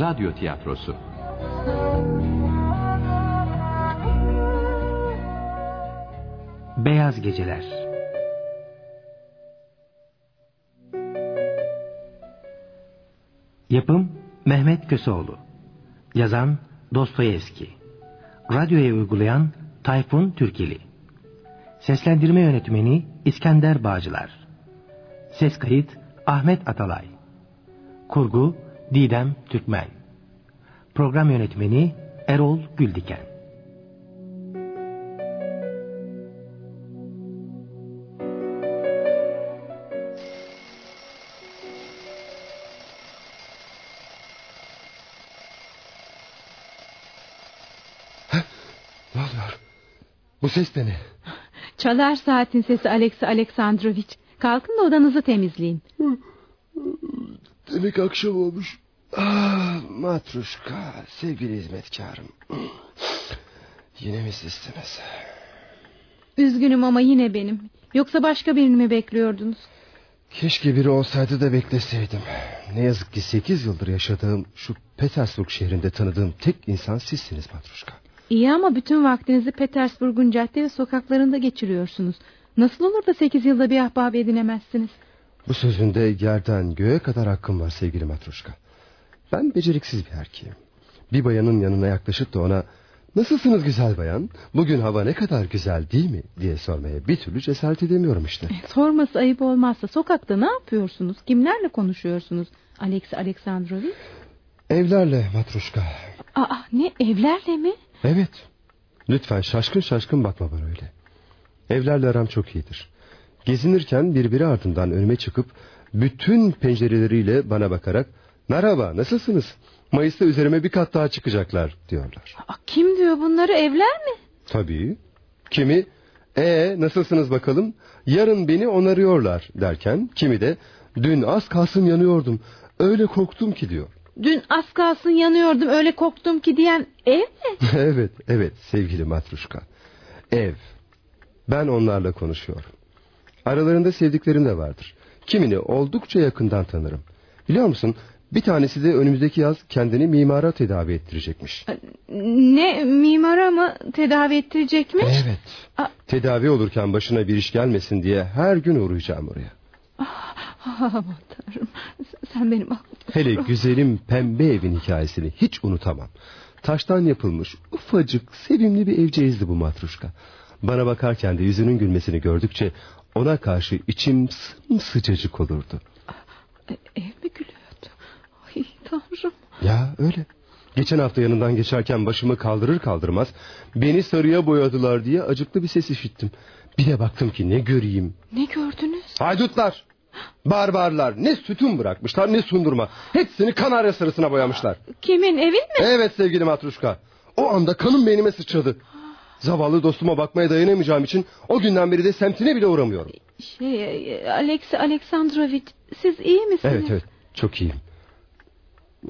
Radyo Tiyatrosu. Beyaz Geceler. Yapım Mehmet Köseoğlu. Yazan Dostoyevski. Radyoya uygulayan Tayfun Türkeli. Seslendirme Yönetmeni İskender Bağcılar. Ses kayıt Ahmet Atalay. Kurgu Didem Türkmen Program Yönetmeni Erol Güldiken Ne oluyor? Bu ses de ne? Çalar saatin sesi Alexey Aleksandrovich. Kalkın da odanızı temizleyin. Demek akşam olmuş. Ah, matruşka, sevgili hizmetkarım. Yine mi sizsiniz? Üzgünüm ama yine benim. Yoksa başka birini mi bekliyordunuz? Keşke biri olsaydı da bekleseydim. Ne yazık ki sekiz yıldır yaşadığım şu Petersburg şehrinde tanıdığım tek insan sizsiniz matruşka. İyi ama bütün vaktinizi Petersburg'un cadde ve sokaklarında geçiriyorsunuz. Nasıl olur da sekiz yılda bir ahbap edinemezsiniz? Bu sözünde yerden göğe kadar hakkım var sevgili matruşka. Ben beceriksiz bir erkeğim. Bir bayanın yanına yaklaşıp da ona... Nasılsınız güzel bayan? Bugün hava ne kadar güzel değil mi? diye sormaya bir türlü cesaret edemiyorum işte. Sorması ayıp olmazsa sokakta ne yapıyorsunuz? Kimlerle konuşuyorsunuz? Alex Aleksandrovich? Evlerle matruşka. Aa ne evlerle mi? Evet. Lütfen şaşkın şaşkın bakma bana öyle. Evlerle aram çok iyidir. Gezinirken birbiri ardından önüme çıkıp bütün pencereleriyle bana bakarak merhaba nasılsınız? Mayıs'ta üzerime bir kat daha çıkacaklar diyorlar. Aa, kim diyor bunları evler mi? Tabii. Kimi e nasılsınız bakalım yarın beni onarıyorlar derken kimi de dün az kalsın yanıyordum öyle korktum ki diyor. Dün az kalsın yanıyordum öyle korktum ki diyen ev mi? evet evet sevgili matruşka ev ben onlarla konuşuyorum. Aralarında sevdiklerim de vardır. Kimini oldukça yakından tanırım. Biliyor musun bir tanesi de önümüzdeki yaz kendini mimara tedavi ettirecekmiş. Ne mimara mı tedavi ettirecekmiş? Evet. Aa. Tedavi olurken başına bir iş gelmesin diye her gün uğrayacağım oraya. Aman tanrım sen benim aklımda. Hele güzelim pembe evin hikayesini hiç unutamam. Taştan yapılmış ufacık sevimli bir evceğizdi bu matruşka. Bana bakarken de yüzünün gülmesini gördükçe ona karşı içim sıcacık olurdu. E, ev mi gülüyordu? Ay tanrım. Ya öyle. Geçen hafta yanından geçerken başımı kaldırır kaldırmaz beni sarıya boyadılar diye acıklı bir ses işittim. Bir de baktım ki ne göreyim. Ne gördünüz? Haydutlar. Barbarlar ne sütun bırakmışlar ne sundurma. Hepsini kanarya sarısına boyamışlar. Kimin evin mi? Evet sevgili matruşka. O anda kanım beynime sıçradı. Zavallı dostuma bakmaya dayanamayacağım için o günden beri de semtine bile uğramıyorum. Şey Alex Aleksandrovich siz iyi misiniz? Evet evet çok iyiyim.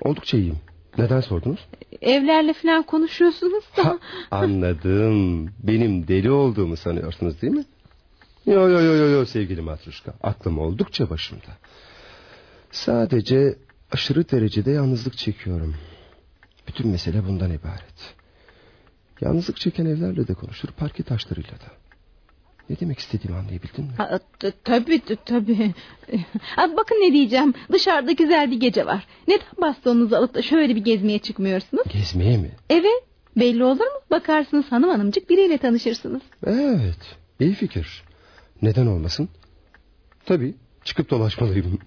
Oldukça iyiyim. Neden sordunuz? Evlerle falan konuşuyorsunuz da. Ha, anladım. Benim deli olduğumu sanıyorsunuz değil mi? Yo yo yo yo yo sevgili matruşka. Aklım oldukça başımda. Sadece aşırı derecede yalnızlık çekiyorum. Bütün mesele bundan ibaret. Yalnızlık çeken evlerle de konuşur, parke taşlarıyla da. Ne demek istediğimi anlayabildin mi? Ha, t- tabii tabii. Ha, bakın ne diyeceğim. Dışarıda güzel bir gece var. Neden bastonunuzu alıp da şöyle bir gezmeye çıkmıyorsunuz? Gezmeye mi? Evet. Belli olur mu? Bakarsınız hanım hanımcık biriyle tanışırsınız. Evet, iyi fikir. Neden olmasın? Tabii, çıkıp dolaşmalıyım.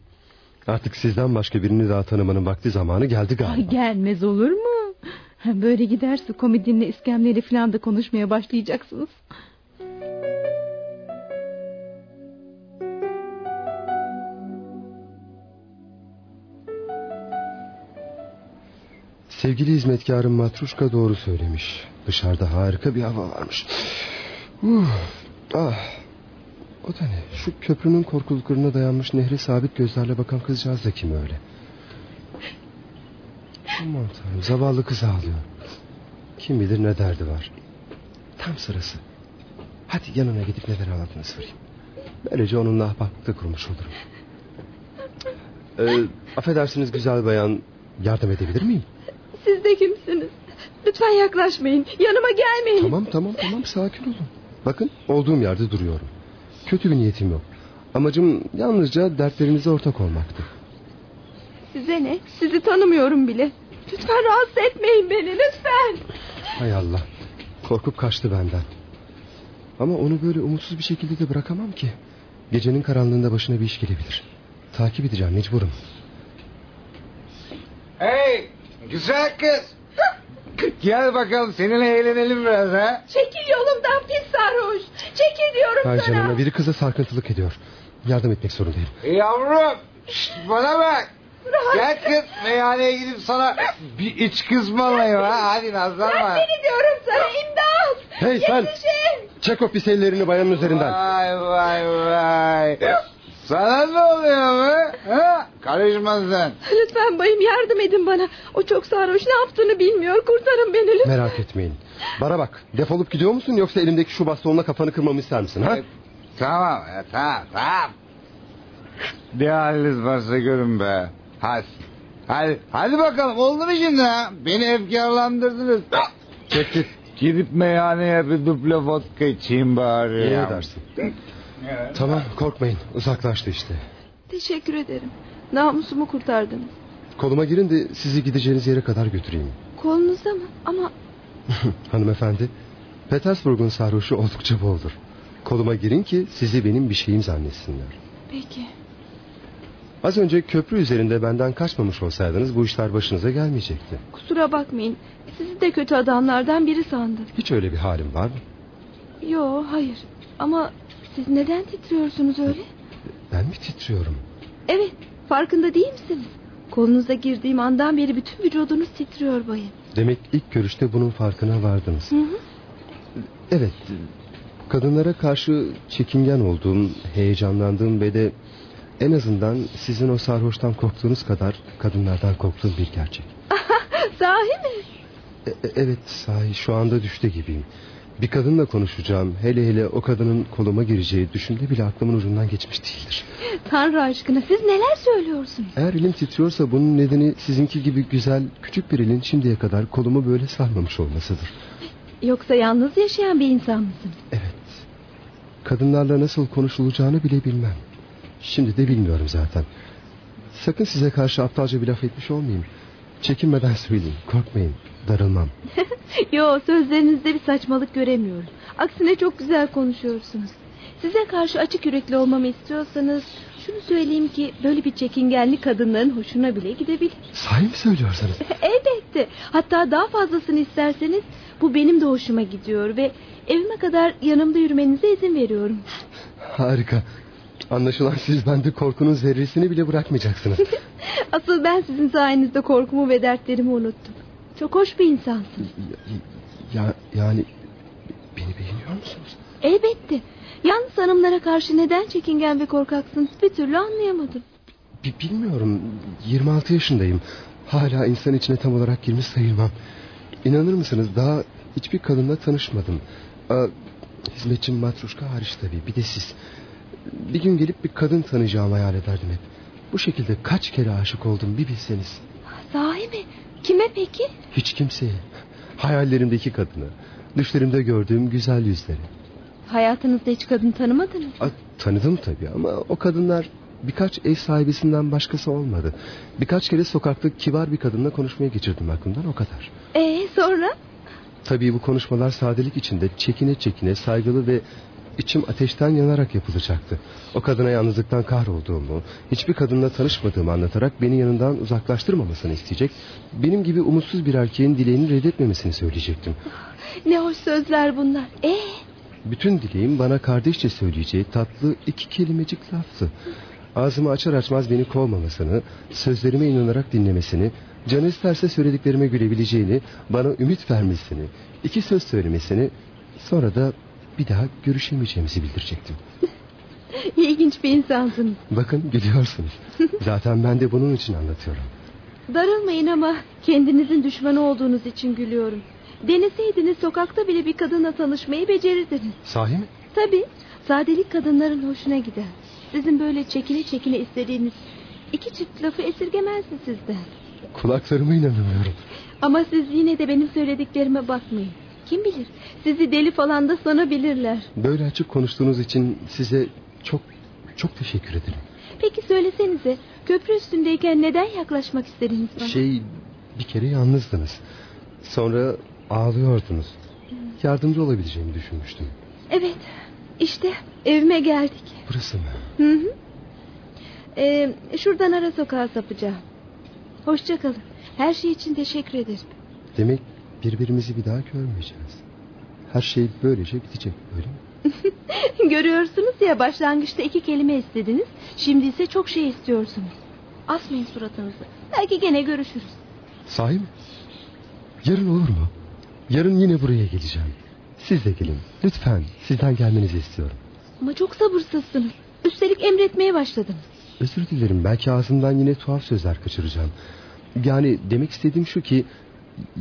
Artık sizden başka birini daha tanımanın vakti zamanı geldi galiba. Ay, gelmez olur mu? Böyle giderse komedinle iskemleri falan da konuşmaya başlayacaksınız. Sevgili hizmetkarım Matruşka doğru söylemiş. Dışarıda harika bir hava varmış. Uh, ah. O da ne? Şu köprünün korkuluklarına dayanmış nehre sabit gözlerle bakan kızcağız da kim öyle? Aman tanrım zavallı kız ağlıyor. Kim bilir ne derdi var. Tam sırası. Hadi yanına gidip neden ağladığını sorayım. Böylece onunla ahbaplıkta kurmuş olurum. Ee, affedersiniz güzel bayan. Yardım edebilir miyim? Siz de kimsiniz? Lütfen yaklaşmayın. Yanıma gelmeyin. Tamam tamam tamam sakin olun. Bakın olduğum yerde duruyorum. Kötü bir niyetim yok. Amacım yalnızca dertlerinize ortak olmaktı. Size ne? Sizi tanımıyorum bile. Lütfen rahatsız etmeyin beni lütfen. Hay Allah. Korkup kaçtı benden. Ama onu böyle umutsuz bir şekilde de bırakamam ki. Gecenin karanlığında başına bir iş gelebilir. Takip edeceğim mecburum. Hey güzel kız. Gel bakalım seninle eğlenelim biraz ha. Çekil yolumdan pis sarhoş. Çekil diyorum Hay sana. canına biri kıza sarkıntılık ediyor. Yardım etmek zorundayım. Yavrum şşt, bana bak. Gel kız meyhaneye gidip sana bir iç kız mı alayım ha. Hadi nazlanma. Seni diyorum sana imdat. Hey sen! Yetişin. Çek o pis ellerini bayanın üzerinden. Vay vay vay. Sana ne oluyor be? Ha? Karışma sen. Lütfen bayım yardım edin bana. O çok sarhoş ne yaptığını bilmiyor. Kurtarın beni lütfen. Merak etmeyin. Bana bak defolup gidiyor musun yoksa elimdeki şu bastonla kafanı kırmamı ister misin? Ha? E, Tamam e, tamam tamam. Ne haliniz varsa görün be. Hadi. Hadi, hadi bakalım oldu mu şimdi ha? Beni efkarlandırdınız. Çek git. Gidip meyhaneye bir duble vodka içeyim bari. İyi ya. edersin. Tamam korkmayın uzaklaştı işte. Teşekkür ederim. Namusumu kurtardınız. Koluma girin de sizi gideceğiniz yere kadar götüreyim. Kolunuzda mı? Ama Hanımefendi Petersburg'un sarhoşu oldukça boldur. Koluma girin ki sizi benim bir şeyim zannetsinler. peki. Az önce köprü üzerinde benden kaçmamış olsaydınız bu işler başınıza gelmeyecekti. Kusura bakmayın. Sizi de kötü adamlardan biri sandım. Hiç öyle bir halim var mı? Yo hayır. Ama siz neden titriyorsunuz öyle? Ben mi titriyorum? Evet farkında değil misiniz? Kolunuza girdiğim andan beri bütün vücudunuz titriyor bayım. Demek ilk görüşte bunun farkına vardınız. Hı hı. Evet. Kadınlara karşı çekingen olduğum, heyecanlandığım ve de en azından sizin o sarhoştan korktuğunuz kadar kadınlardan korktuğum bir gerçek. Sahi mi? E- e- evet sahi şu anda düşte gibiyim. Bir kadınla konuşacağım. Hele hele o kadının koluma gireceği düşünde bile aklımın ucundan geçmiş değildir. Tanrı aşkına siz neler söylüyorsunuz? Eğer elim titriyorsa bunun nedeni sizinki gibi güzel küçük bir elin şimdiye kadar kolumu böyle sarmamış olmasıdır. Yoksa yalnız yaşayan bir insan mısınız? Evet. Kadınlarla nasıl konuşulacağını bile bilmem. Şimdi de bilmiyorum zaten. Sakın size karşı aptalca bir laf etmiş olmayayım. Çekinmeden söyleyin. Korkmayın. Darılmam. Yo sözlerinizde bir saçmalık göremiyorum. Aksine çok güzel konuşuyorsunuz. Size karşı açık yürekli olmamı istiyorsanız şunu söyleyeyim ki böyle bir çekingenli kadınların hoşuna bile gidebilir. Sahi mi söylüyorsanız? Elbette. Hatta daha fazlasını isterseniz bu benim de hoşuma gidiyor ve evime kadar yanımda yürümenize izin veriyorum. Harika. Anlaşılan siz bende korkunun zerresini bile bırakmayacaksınız. Asıl ben sizin sayenizde korkumu ve dertlerimi unuttum. Çok hoş bir insansınız. ya, yani beni beğeniyor musunuz? Elbette. Yalnız hanımlara karşı neden çekingen ve korkaksınız bir türlü anlayamadım. Bi- bilmiyorum. 26 yaşındayım. Hala insan içine tam olarak girmiş sayılmam. İnanır mısınız daha hiçbir kadınla tanışmadım. Aa, hizmetçim Matruşka hariç tabii. Bir de siz. Bir gün gelip bir kadın tanıyacağımı hayal ederdim hep. Bu şekilde kaç kere aşık oldum bir bilseniz. Sahi mi? Kime peki? Hiç kimseye. Hayallerimdeki kadını. Düşlerimde gördüğüm güzel yüzleri. Hayatınızda hiç kadın tanımadınız mı? Tanıdım tabii ama o kadınlar birkaç ev sahibisinden başkası olmadı. Birkaç kere sokakta kibar bir kadınla konuşmaya geçirdim aklımdan o kadar. Ee sonra? Tabii bu konuşmalar sadelik içinde çekine çekine saygılı ve içim ateşten yanarak yapılacaktı. O kadına yalnızlıktan kahrolduğumu, hiçbir kadınla tanışmadığımı anlatarak beni yanından uzaklaştırmamasını isteyecek, benim gibi umutsuz bir erkeğin dileğini reddetmemesini söyleyecektim. Ne hoş sözler bunlar. Ee, Bütün dileğim bana kardeşçe söyleyeceği tatlı iki kelimecik laftı. Ağzımı açar açmaz beni kovmamasını, sözlerime inanarak dinlemesini, canı isterse söylediklerime gülebileceğini, bana ümit vermesini, iki söz söylemesini, sonra da bir daha görüşemeyeceğimizi bildirecektim. ilginç bir insansınız. Bakın gülüyorsunuz. Zaten ben de bunun için anlatıyorum. Darılmayın ama kendinizin düşmanı olduğunuz için gülüyorum. Deneseydiniz sokakta bile bir kadınla tanışmayı becerirdiniz. Sahi mi? Tabii sadelik kadınların hoşuna gider. Sizin böyle çekine çekine istediğiniz iki çift lafı esirgemezdi sizden. Kulaklarıma inanamıyorum. Ama siz yine de benim söylediklerime bakmayın. Kim bilir sizi deli falan da sanabilirler. Böyle açık konuştuğunuz için size çok çok teşekkür ederim. Peki söylesenize köprü üstündeyken neden yaklaşmak istediniz bana? Şey bir kere yalnızdınız. Sonra ağlıyordunuz. Yardımcı olabileceğimi düşünmüştüm. Evet işte evime geldik. Burası mı? Hı hı. Ee, şuradan ara sokağa sapacağım. Hoşça kalın. Her şey için teşekkür ederim. Demek birbirimizi bir daha görmeyeceğiz. Her şey böylece bitecek öyle mi? Görüyorsunuz ya başlangıçta iki kelime istediniz. Şimdi ise çok şey istiyorsunuz. Asmayın suratınızı. Belki gene görüşürüz. Sahi mi? Yarın olur mu? Yarın yine buraya geleceğim. Siz de gelin. Lütfen sizden gelmenizi istiyorum. Ama çok sabırsızsınız. Üstelik emretmeye başladınız. Özür dilerim belki ağzımdan yine tuhaf sözler kaçıracağım. Yani demek istediğim şu ki...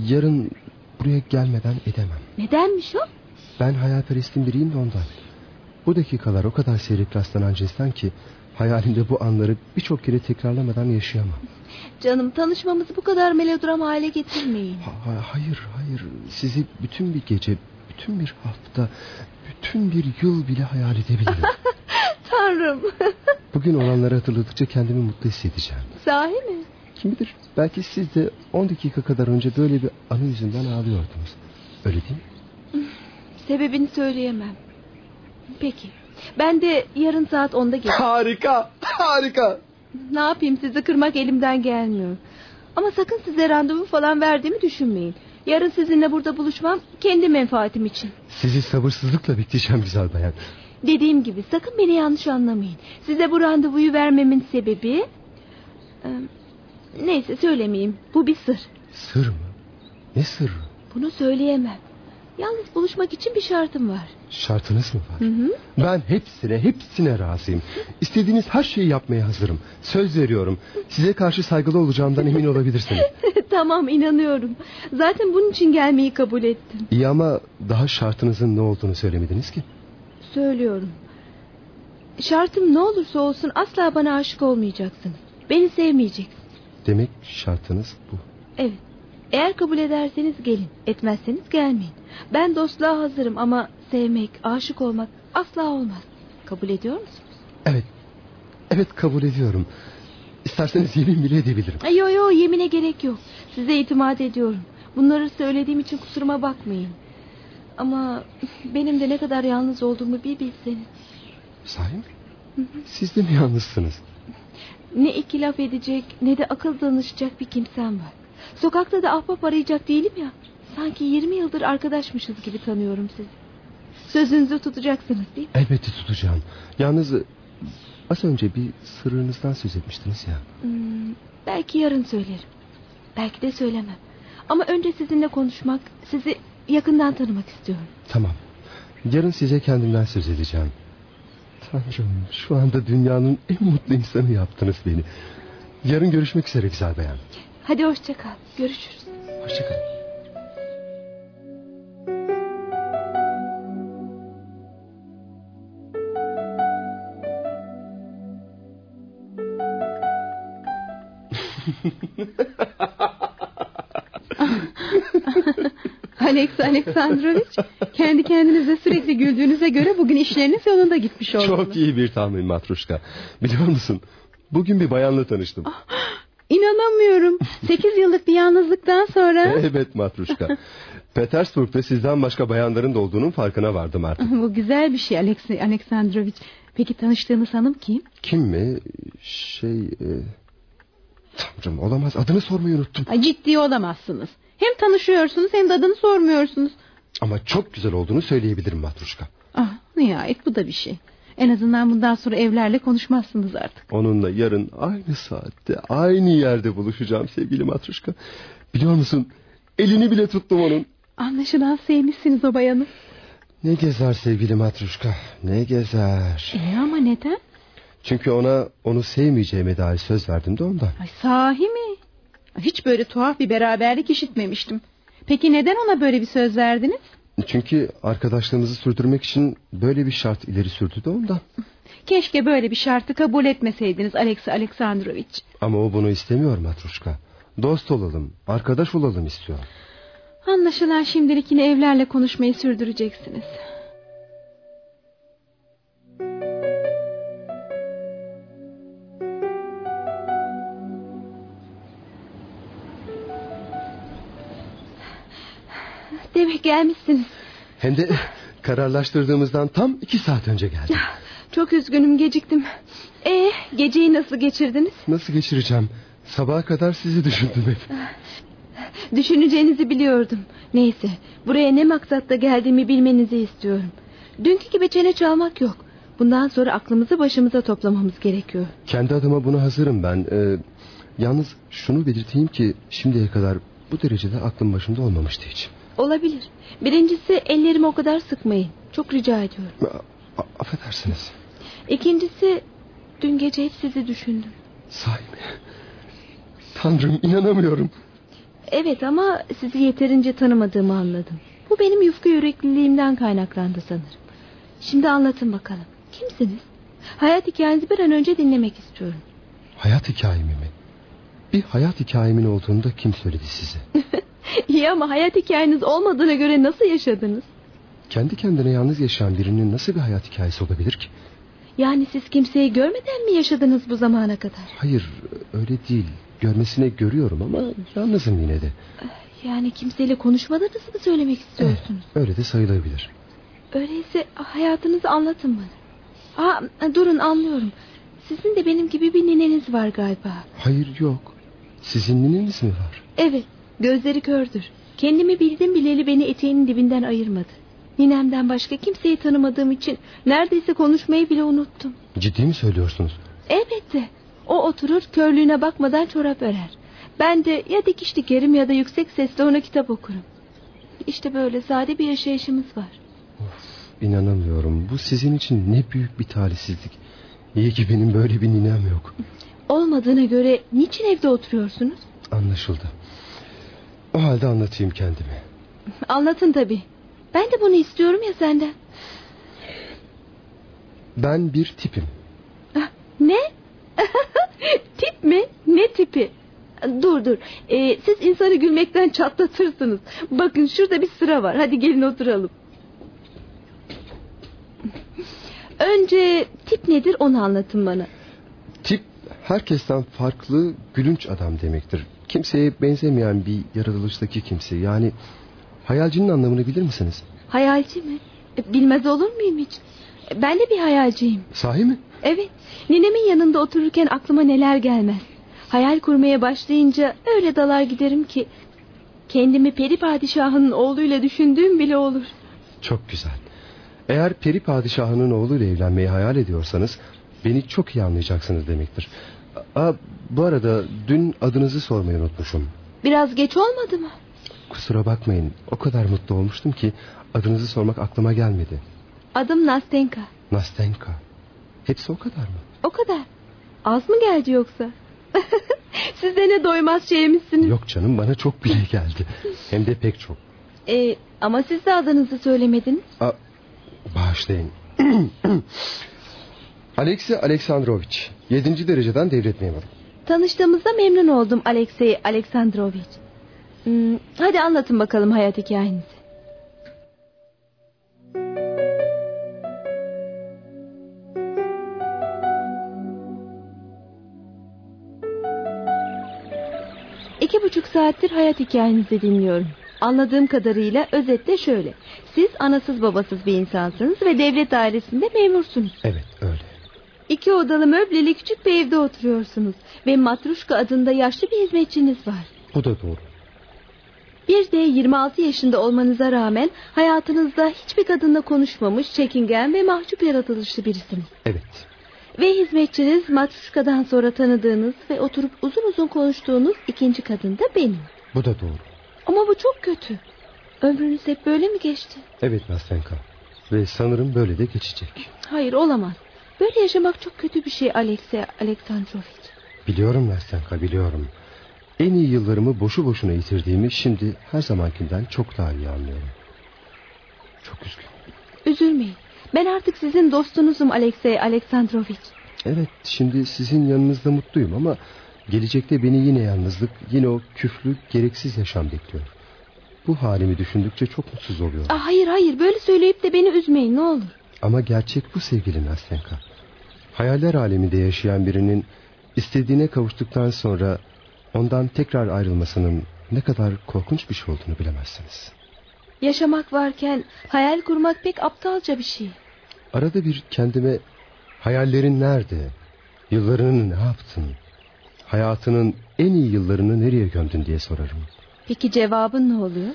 Yarın buraya gelmeden edemem. Nedenmiş o? Ben hayalperestin biriyim de ondan. Bu dakikalar o kadar seyrek rastlanan cinsten ki... Hayalimde bu anları birçok kere tekrarlamadan yaşayamam. Canım tanışmamızı bu kadar melodram hale getirmeyin. Ha- ha- hayır hayır sizi bütün bir gece, bütün bir hafta, bütün bir yıl bile hayal edebilirim. Tanrım. Bugün olanları hatırladıkça kendimi mutlu hissedeceğim. Sahi mi? Kim bilir belki siz de 10 dakika kadar önce böyle bir anı yüzünden ağlıyordunuz. Öyle değil mi? Sebebini söyleyemem. Peki. Ben de yarın saat 10'da geleceğim. Harika harika. Ne yapayım sizi kırmak elimden gelmiyor. Ama sakın size randevu falan verdiğimi düşünmeyin. Yarın sizinle burada buluşmam kendi menfaatim için. Sizi sabırsızlıkla bekleyeceğim güzel bayan. Dediğim gibi sakın beni yanlış anlamayın. Size bu randevuyu vermemin sebebi... Neyse söylemeyeyim. Bu bir sır. Sır mı? Ne sırrı? Bunu söyleyemem. Yalnız buluşmak için bir şartım var. Şartınız mı var? Hı hı. Ben hepsine hepsine razıyım. İstediğiniz her şeyi yapmaya hazırım. Söz veriyorum. Size karşı saygılı olacağımdan emin olabilirsiniz. tamam inanıyorum. Zaten bunun için gelmeyi kabul ettim. İyi ama daha şartınızın ne olduğunu söylemediniz ki. Söylüyorum. Şartım ne olursa olsun asla bana aşık olmayacaksınız. Beni sevmeyeceksiniz. Demek şartınız bu. Evet. Eğer kabul ederseniz gelin. Etmezseniz gelmeyin. Ben dostluğa hazırım ama sevmek, aşık olmak asla olmaz. Kabul ediyor musunuz? Evet. Evet kabul ediyorum. İsterseniz yemin bile edebilirim. Yo yo yemine gerek yok. Size itimat ediyorum. Bunları söylediğim için kusuruma bakmayın. Ama benim de ne kadar yalnız olduğumu bir bilseniz. Sahi mi? Siz de mi yalnızsınız? Ne iki laf edecek ne de akıl danışacak bir kimsem var. Sokakta da ahbap arayacak değilim ya. Sanki 20 yıldır arkadaşmışız gibi tanıyorum sizi. Sözünüzü tutacaksınız değil mi? Elbette tutacağım. Yalnız az önce bir sırrınızdan söz etmiştiniz ya. Hmm, belki yarın söylerim. Belki de söylemem. Ama önce sizinle konuşmak, sizi yakından tanımak istiyorum. Tamam. Yarın size kendimden söz edeceğim. Tanrım şu anda dünyanın en mutlu insanı yaptınız beni. Yarın görüşmek üzere güzel bayan. Hadi hoşça kal. Görüşürüz. Hoşçakalın. Alex Aleksandrovich kendi kendinize sürekli güldüğünüze göre bugün işleriniz yolunda gitmiş olmalı. Çok iyi bir tahmin Matruşka. Biliyor musun? Bugün bir bayanla tanıştım. İnanamıyorum. Sekiz yıllık bir yalnızlıktan sonra evet Matruşka. Petersburg'da sizden başka bayanların da olduğunun farkına vardım artık. bu güzel bir şey Alex Aleksandrovich. Peki tanıştığınız hanım kim? Kim mi? Şey... E... Tanrım olamaz adını sormayı unuttum. Ciddi olamazsınız. Hem tanışıyorsunuz hem de adını sormuyorsunuz. Ama çok güzel olduğunu söyleyebilirim Matruşka. Ah nihayet bu da bir şey. En azından bundan sonra evlerle konuşmazsınız artık. Onunla yarın aynı saatte aynı yerde buluşacağım sevgili Matruşka. Biliyor musun elini bile tuttum onun. Anlaşılan sevmişsiniz o bayanı. Ne gezer sevgili Matruşka ne gezer. E ama neden? Çünkü ona onu sevmeyeceğime dair söz verdim de ondan. Ay sahi mi? Hiç böyle tuhaf bir beraberlik işitmemiştim. Peki neden ona böyle bir söz verdiniz? Çünkü arkadaşlığımızı sürdürmek için böyle bir şart ileri sürdü de ondan. Keşke böyle bir şartı kabul etmeseydiniz Alex Aleksandrovich. Ama o bunu istemiyor Matruşka. Dost olalım, arkadaş olalım istiyor. Anlaşılan şimdilik yine evlerle konuşmayı sürdüreceksiniz. Demek gelmişsiniz. Hem de kararlaştırdığımızdan tam iki saat önce geldim. Çok üzgünüm geciktim. Ee, geceyi nasıl geçirdiniz? Nasıl geçireceğim? Sabaha kadar sizi düşündüm hep. Düşüneceğinizi biliyordum. Neyse, buraya ne maksatla geldiğimi bilmenizi istiyorum. Dünkü gibi çene çalmak yok. Bundan sonra aklımızı başımıza toplamamız gerekiyor. Kendi adıma buna hazırım ben. Ee, yalnız şunu belirteyim ki şimdiye kadar bu derecede aklım başımda olmamıştı hiç. Olabilir. Birincisi ellerimi o kadar sıkmayın. Çok rica ediyorum. A- affedersiniz. İkincisi dün gece hep sizi düşündüm. Sahi mi? Tanrım inanamıyorum. Evet ama sizi yeterince tanımadığımı anladım. Bu benim yufka yürekliliğimden kaynaklandı sanırım. Şimdi anlatın bakalım. Kimsiniz? Hayat hikayenizi bir an önce dinlemek istiyorum. Hayat hikayemi mi? Bir hayat hikayemin olduğunu da kim söyledi size? İyi ama hayat hikayeniz olmadığına göre nasıl yaşadınız? Kendi kendine yalnız yaşayan birinin nasıl bir hayat hikayesi olabilir ki? Yani siz kimseyi görmeden mi yaşadınız bu zamana kadar? Hayır öyle değil. Görmesine görüyorum ama yalnızım yine de. Yani kimseyle konuşmadığınızı mı söylemek istiyorsunuz? Öyle de sayılabilir. Öyleyse hayatınızı anlatın bana. Aa, durun anlıyorum. Sizin de benim gibi bir nineniz var galiba. Hayır yok. Sizin nineniz mi var? Evet gözleri kördür. Kendimi bildim bileli beni eteğinin dibinden ayırmadı. Ninemden başka kimseyi tanımadığım için neredeyse konuşmayı bile unuttum. Ciddi mi söylüyorsunuz? Elbette. O oturur körlüğüne bakmadan çorap örer. Ben de ya dikiş dikerim ya da yüksek sesle ona kitap okurum. İşte böyle sade bir yaşayışımız var. İnanamıyorum. Bu sizin için ne büyük bir talihsizlik. İyi ki benim böyle bir ninem yok. Olmadığına göre niçin evde oturuyorsunuz? Anlaşıldı. O halde anlatayım kendimi. Anlatın tabii. Ben de bunu istiyorum ya senden. Ben bir tipim. Ah, Ne? Tip mi? Ne tipi? Dur dur. Ee, siz insanı gülmekten çatlatırsınız. Bakın şurada bir sıra var. Hadi gelin oturalım. Önce tip nedir onu anlatın bana. Tip herkesten farklı gülünç adam demektir. Kimseye benzemeyen bir yaratılıştaki kimse. Yani hayalcinin anlamını bilir misiniz? Hayalci mi? E, Bilmez olur muyum hiç? E, Ben de bir hayalciyim. Sahi mi? Evet. Ninemin yanında otururken aklıma neler gelmez. Hayal kurmaya başlayınca öyle dalar giderim ki... ...kendimi peri padişahının oğluyla düşündüğüm bile olur. Çok güzel. Eğer peri padişahının oğluyla evlenmeyi hayal ediyorsanız... ...beni çok iyi anlayacaksınız demektir. Aa, bu arada dün adınızı sormayı unutmuşum. Biraz geç olmadı mı? Kusura bakmayın. O kadar mutlu olmuştum ki... ...adınızı sormak aklıma gelmedi. Adım Nastenka. Nastenka. Hepsi o kadar mı? O kadar. Az mı geldi yoksa? Siz de ne doymaz şeymişsiniz. Yok canım bana çok bile geldi. Hem de pek çok. Ee, ama siz de adınızı söylemediniz. Aa, bağışlayın. Alexey Aleksandrovich. Yedinci dereceden devlet memuru. Tanıştığımızda memnun oldum Alexey Aleksandrovich. Hmm, hadi anlatın bakalım hayat hikayenizi. İki buçuk saattir hayat hikayenizi dinliyorum. Anladığım kadarıyla özetle şöyle. Siz anasız babasız bir insansınız ve devlet dairesinde memursunuz. Evet öyle. İki odalı möbleli küçük bir evde oturuyorsunuz. Ve Matruşka adında yaşlı bir hizmetçiniz var. Bu da doğru. Bir de 26 yaşında olmanıza rağmen hayatınızda hiçbir kadınla konuşmamış, çekingen ve mahcup yaratılışlı birisiniz. Evet. Ve hizmetçiniz Matruşka'dan sonra tanıdığınız ve oturup uzun uzun konuştuğunuz ikinci kadın da benim. Bu da doğru. Ama bu çok kötü. Ömrünüz hep böyle mi geçti? Evet Nastenka. Ve sanırım böyle de geçecek. Hayır olamaz. Böyle yaşamak çok kötü bir şey Alexey Aleksandrovich. Biliyorum Nastenka biliyorum. En iyi yıllarımı boşu boşuna yitirdiğimi şimdi her zamankinden çok daha iyi anlıyorum. Çok üzgünüm. Üzülmeyin. Ben artık sizin dostunuzum Alexey Aleksandrovich. Evet şimdi sizin yanınızda mutluyum ama Gelecekte beni yine yalnızlık, yine o küflü, gereksiz yaşam bekliyor. Bu halimi düşündükçe çok mutsuz oluyorum. Aa, hayır hayır böyle söyleyip de beni üzmeyin ne olur. Ama gerçek bu sevgili Nastenka. Hayaller aleminde yaşayan birinin istediğine kavuştuktan sonra ondan tekrar ayrılmasının ne kadar korkunç bir şey olduğunu bilemezsiniz. Yaşamak varken hayal kurmak pek aptalca bir şey. Arada bir kendime hayallerin nerede, yıllarını ne yaptın, hayatının en iyi yıllarını nereye gömdün diye sorarım. Peki cevabın ne oluyor?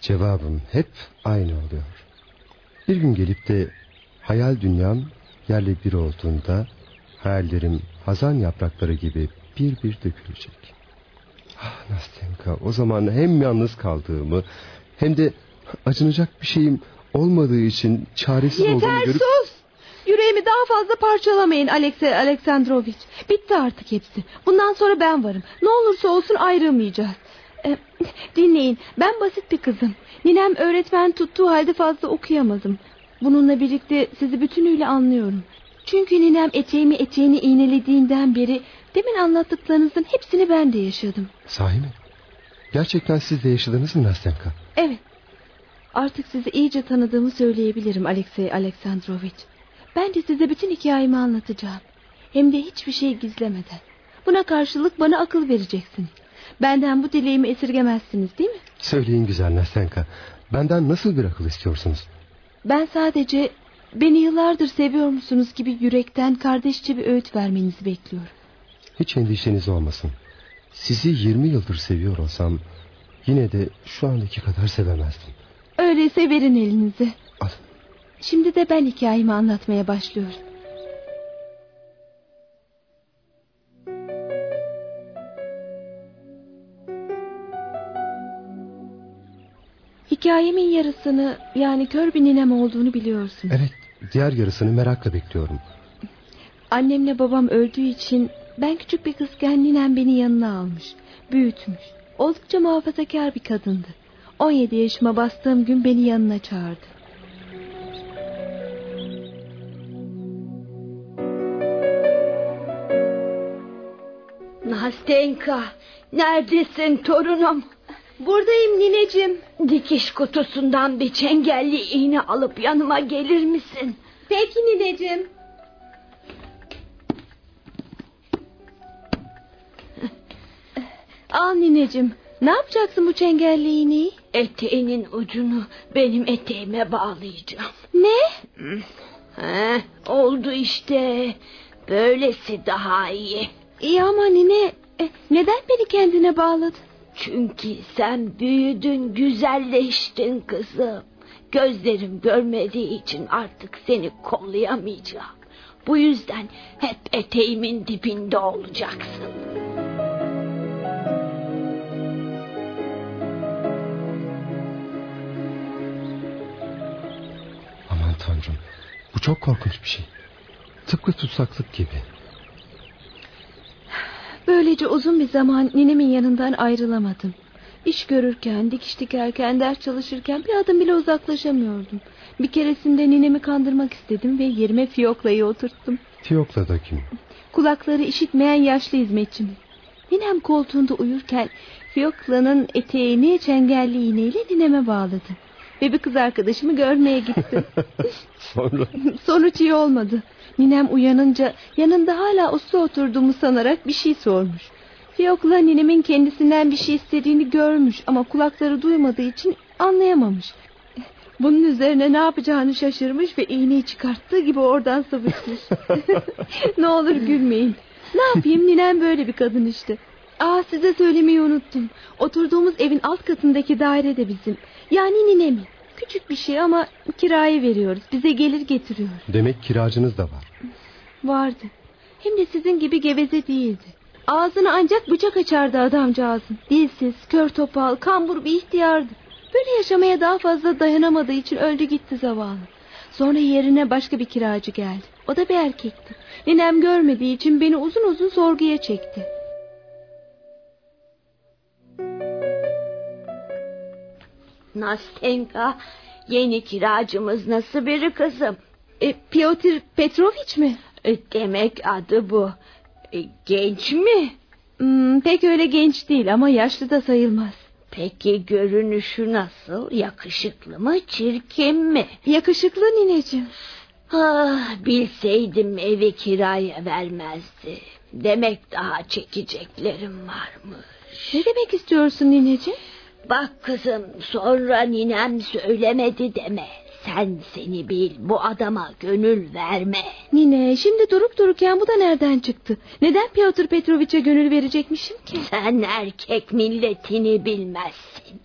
Cevabım hep aynı oluyor. Bir gün gelip de hayal dünyam yerle bir olduğunda hayallerim hazan yaprakları gibi bir bir dökülecek. Ah Nastenka o zaman hem yalnız kaldığımı hem de acınacak bir şeyim olmadığı için çaresiz olduğumu Yeter görüp... sus! Yüreğimi daha fazla parçalamayın Alexey Aleksandrovich. Bitti artık hepsi. Bundan sonra ben varım. Ne olursa olsun ayrılmayacağız. Ee, dinleyin ben basit bir kızım. Ninem öğretmen tuttuğu halde fazla okuyamadım. Bununla birlikte sizi bütünüyle anlıyorum. Çünkü ninem eteğimi eteğini iğnelediğinden beri demin anlattıklarınızın hepsini ben de yaşadım. Sahi mi? Gerçekten siz de yaşadınız mı Nastenka? Evet. Artık sizi iyice tanıdığımı söyleyebilirim Alexey Aleksandrovich. Ben de size bütün hikayemi anlatacağım. Hem de hiçbir şey gizlemeden. Buna karşılık bana akıl vereceksiniz. Benden bu dileğimi esirgemezsiniz değil mi? Söyleyin güzel Nastenka. Benden nasıl bir akıl istiyorsunuz? Ben sadece beni yıllardır seviyor musunuz gibi yürekten kardeşçe bir öğüt vermenizi bekliyorum. Hiç endişeniz olmasın. Sizi 20 yıldır seviyor olsam yine de şu andaki kadar sevemezdim. Öyleyse verin elinizi. Al. Şimdi de ben hikayemi anlatmaya başlıyorum. Hikayemin yarısını yani kör bir ninem olduğunu biliyorsun. Evet diğer yarısını merakla bekliyorum. Annemle babam öldüğü için ben küçük bir kızken ninem beni yanına almış. Büyütmüş. Oldukça muhafazakar bir kadındı. 17 yaşıma bastığım gün beni yanına çağırdı. Nastenka, neredesin torunum? Buradayım nineciğim. Dikiş kutusundan bir çengelli iğne alıp yanıma gelir misin? Peki nineciğim. Al nineciğim. Ne yapacaksın bu çengelli iğneyi? Eteğinin ucunu benim eteğime bağlayacağım. Ne? He, oldu işte. Böylesi daha iyi. İyi ama nine e, neden beni kendine bağladın? Çünkü sen büyüdün, güzelleştin kızım. Gözlerim görmediği için artık seni kollayamayacağım. Bu yüzden hep eteğimin dibinde olacaksın. Aman tanrım bu çok korkunç bir şey. Tıpkı tutsaklık gibi. Böylece uzun bir zaman ninemin yanından ayrılamadım. İş görürken, dikiş dikerken, ders çalışırken bir adım bile uzaklaşamıyordum. Bir keresinde ninemi kandırmak istedim ve yerime Fiyokla'yı oturttum. Tiyokla da kim? Kulakları işitmeyen yaşlı hizmetçimiz. Ninem koltuğunda uyurken Fiyokla'nın eteğini çengelli iğneyle nineme bağladı. Ve bir kız arkadaşımı görmeye gitti. Sonra Sonuç iyi olmadı. Ninem uyanınca yanında hala uslu oturduğumu sanarak bir şey sormuş. Fiyokla ninemin kendisinden bir şey istediğini görmüş ama kulakları duymadığı için anlayamamış. Bunun üzerine ne yapacağını şaşırmış ve iğneyi çıkarttığı gibi oradan sıvışmış. ne olur gülmeyin. Ne yapayım ninem böyle bir kadın işte. Aa size söylemeyi unuttum. Oturduğumuz evin alt katındaki daire de bizim. Yani ninemin. Küçük bir şey ama kirayı veriyoruz. Bize gelir getiriyor. demek kiracınız da var. Vardı. Hem de sizin gibi geveze değildi. Ağzını ancak bıçak açardı adamcağızın. Dilsiz, kör topal, kambur bir ihtiyardı. Böyle yaşamaya daha fazla dayanamadığı için öldü gitti zavallı. Sonra yerine başka bir kiracı geldi. O da bir erkekti. Ninem görmediği için beni uzun uzun sorguya çekti. Nastenka, yeni kiracımız nasıl biri kızım? E, Piotr Petrovic mi? E, Demek adı bu. E, Genç mi? Hmm, pek öyle genç değil ama yaşlı da sayılmaz. Peki görünüşü nasıl? Yakışıklı mı, çirkin mi? Yakışıklı nineciğim. Ah, bilseydim evi kiraya vermezdi. Demek daha çekeceklerim varmış. Ne demek istiyorsun nineciğim? Bak kızım sonra ninem söylemedi deme. Sen seni bil bu adama gönül verme. Nine şimdi durup dururken bu da nereden çıktı? Neden Piotr Petrovich'e gönül verecekmişim ki? Sen erkek milletini bilmezsin.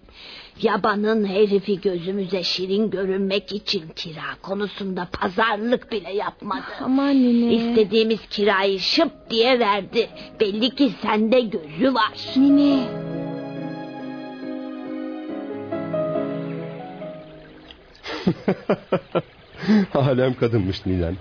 Yabanın herifi gözümüze şirin görünmek için kira konusunda pazarlık bile yapmadı. Aman nine. İstediğimiz kirayı şıp diye verdi. Belli ki sende gözü var. Nine. Alem kadınmış ninen.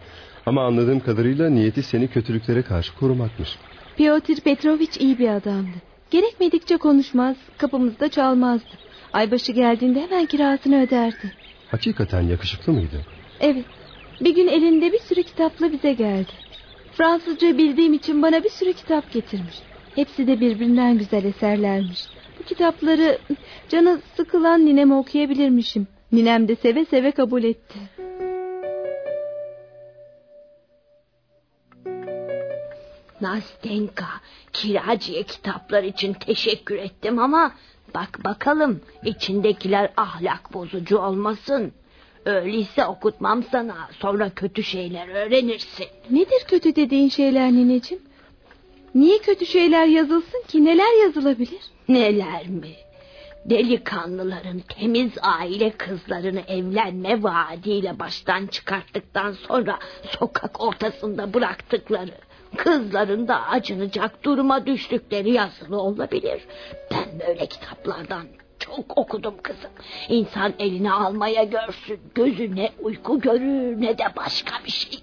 Ama anladığım kadarıyla niyeti seni kötülüklere karşı korumakmış. Piotr Petrovich iyi bir adamdı. Gerekmedikçe konuşmaz, kapımızda çalmazdı. Aybaşı geldiğinde hemen kirasını öderdi. Hakikaten yakışıklı mıydı? Evet, bir gün elinde bir sürü kitapla bize geldi. Fransızca bildiğim için bana bir sürü kitap getirmiş. Hepsi de birbirinden güzel eserlermiş. Bu kitapları canı sıkılan nineme okuyabilirmişim. Ninem de seve seve kabul etti. Nastenka kiracıya kitaplar için teşekkür ettim ama bak bakalım içindekiler ahlak bozucu olmasın. Öyleyse okutmam sana sonra kötü şeyler öğrenirsin. Nedir kötü dediğin şeyler nineciğim? Niye kötü şeyler yazılsın ki? Neler yazılabilir? Neler mi? Delikanlıların temiz aile kızlarını evlenme vaadiyle baştan çıkarttıktan sonra sokak ortasında bıraktıkları, kızların da acınacak duruma düştükleri yazılı olabilir. Ben böyle kitaplardan çok okudum kızım. İnsan eline almaya görsün, gözüne uyku görür ne de başka bir şey.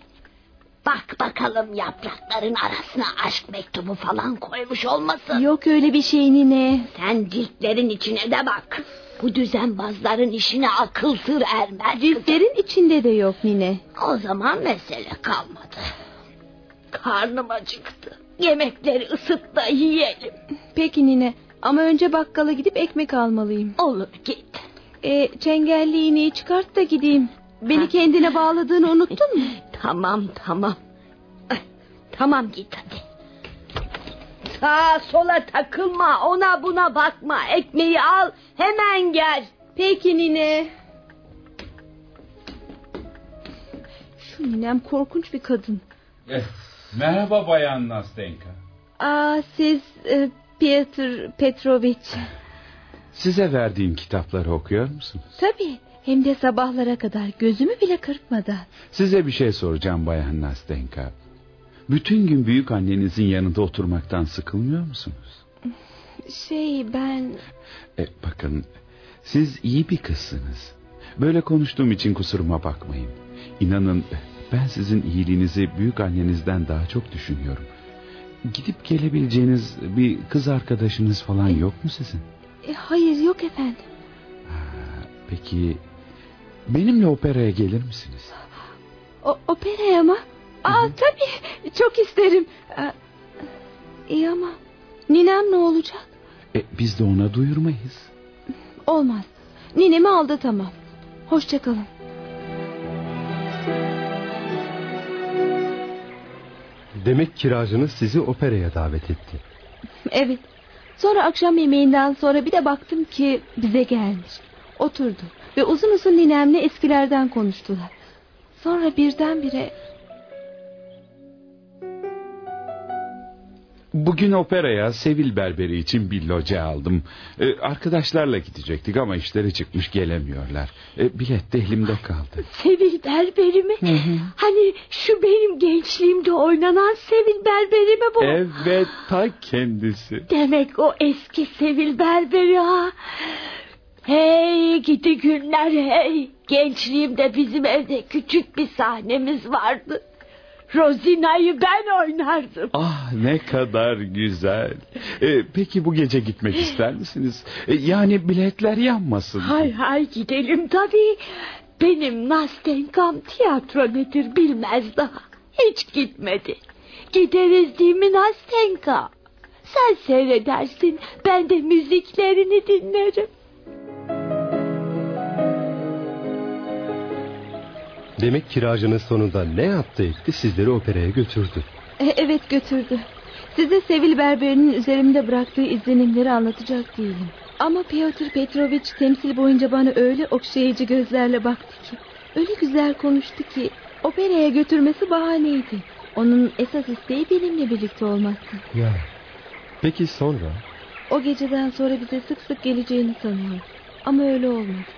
Bak bakalım yaprakların arasına aşk mektubu falan koymuş olmasın. Yok öyle bir şey nine. Sen ciltlerin içine de bak. Bu düzenbazların işine akıl sır ermez. Ciltlerin içinde de yok nine. O zaman mesele kalmadı. Karnım acıktı. Yemekleri ısıt da yiyelim. Peki nine ama önce bakkala gidip ekmek almalıyım. Olur git. E, çengelli iğneyi çıkart da gideyim. Beni Ha. kendine bağladığını unuttun mu? Tamam tamam. Tamam git hadi. Sağa sola takılma ona buna bakma. Ekmeği al hemen gel. Peki nine. Şu ninem korkunç bir kadın. Eh, Merhaba Bayan Nastenka. Aa siz e, Piotr Petrovich. Size verdiğim kitapları okuyor musunuz? Tabii hem de sabahlara kadar gözümü bile kırpmadan. Size bir şey soracağım Bayan Nastenka. Bütün gün büyük annenizin yanında oturmaktan sıkılmıyor musunuz? Şey ben... E, bakın siz iyi bir kızsınız. Böyle konuştuğum için kusuruma bakmayın. İnanın ben sizin iyiliğinizi büyük annenizden daha çok düşünüyorum. Gidip gelebileceğiniz bir kız arkadaşınız falan yok mu sizin? E, hayır yok efendim. Peki benimle operaya gelir misiniz? O, operaya mı? Aa tabii çok isterim. İyi ama ninem ne olacak? E, biz de ona duyurmayız. Olmaz. Ninemi aldatamam. Hoşçakalın. Demek kiracınız sizi operaya davet etti. Evet. Sonra akşam yemeğinden sonra bir de baktım ki bize gelmiş. Oturdu ve uzun uzun ninemle eskilerden konuştular. Sonra birdenbire Bugün operaya Sevil Berberi için bir loca aldım. Ee, arkadaşlarla gidecektik ama işleri çıkmış gelemiyorlar. Ee, bilet de elimde kaldı. Sevil Berberi mi? Hani şu benim gençliğimde oynanan Sevil Berberi mi bu? Evet ta kendisi. Demek o eski Sevil Berberi ha. Hey gidi günler hey. Gençliğimde bizim evde küçük bir sahnemiz vardı. Rozina'yı ben oynardım. Ah ne kadar güzel. Ee, peki bu gece gitmek ister misiniz? Ee, yani biletler yanmasın. Hay hay gidelim tabii. Benim Nastenkam tiyatro nedir bilmez daha. Hiç gitmedi. Gideriz değil mi Nastenka? Sen seyredersin ben de müziklerini dinlerim. Demek kiracınız sonunda ne yaptı etti sizleri operaya götürdü. E, evet götürdü. Size Sevil Berberi'nin üzerimde bıraktığı izlenimleri anlatacak değilim. Ama Piotr Petrovich temsil boyunca bana öyle okşayıcı gözlerle baktı ki... ...öyle güzel konuştu ki... ...operaya götürmesi bahaneydi. Onun esas isteği benimle birlikte olmaktı. Ya. Peki sonra? O geceden sonra bize sık sık geleceğini sanıyorum. Ama öyle olmadı.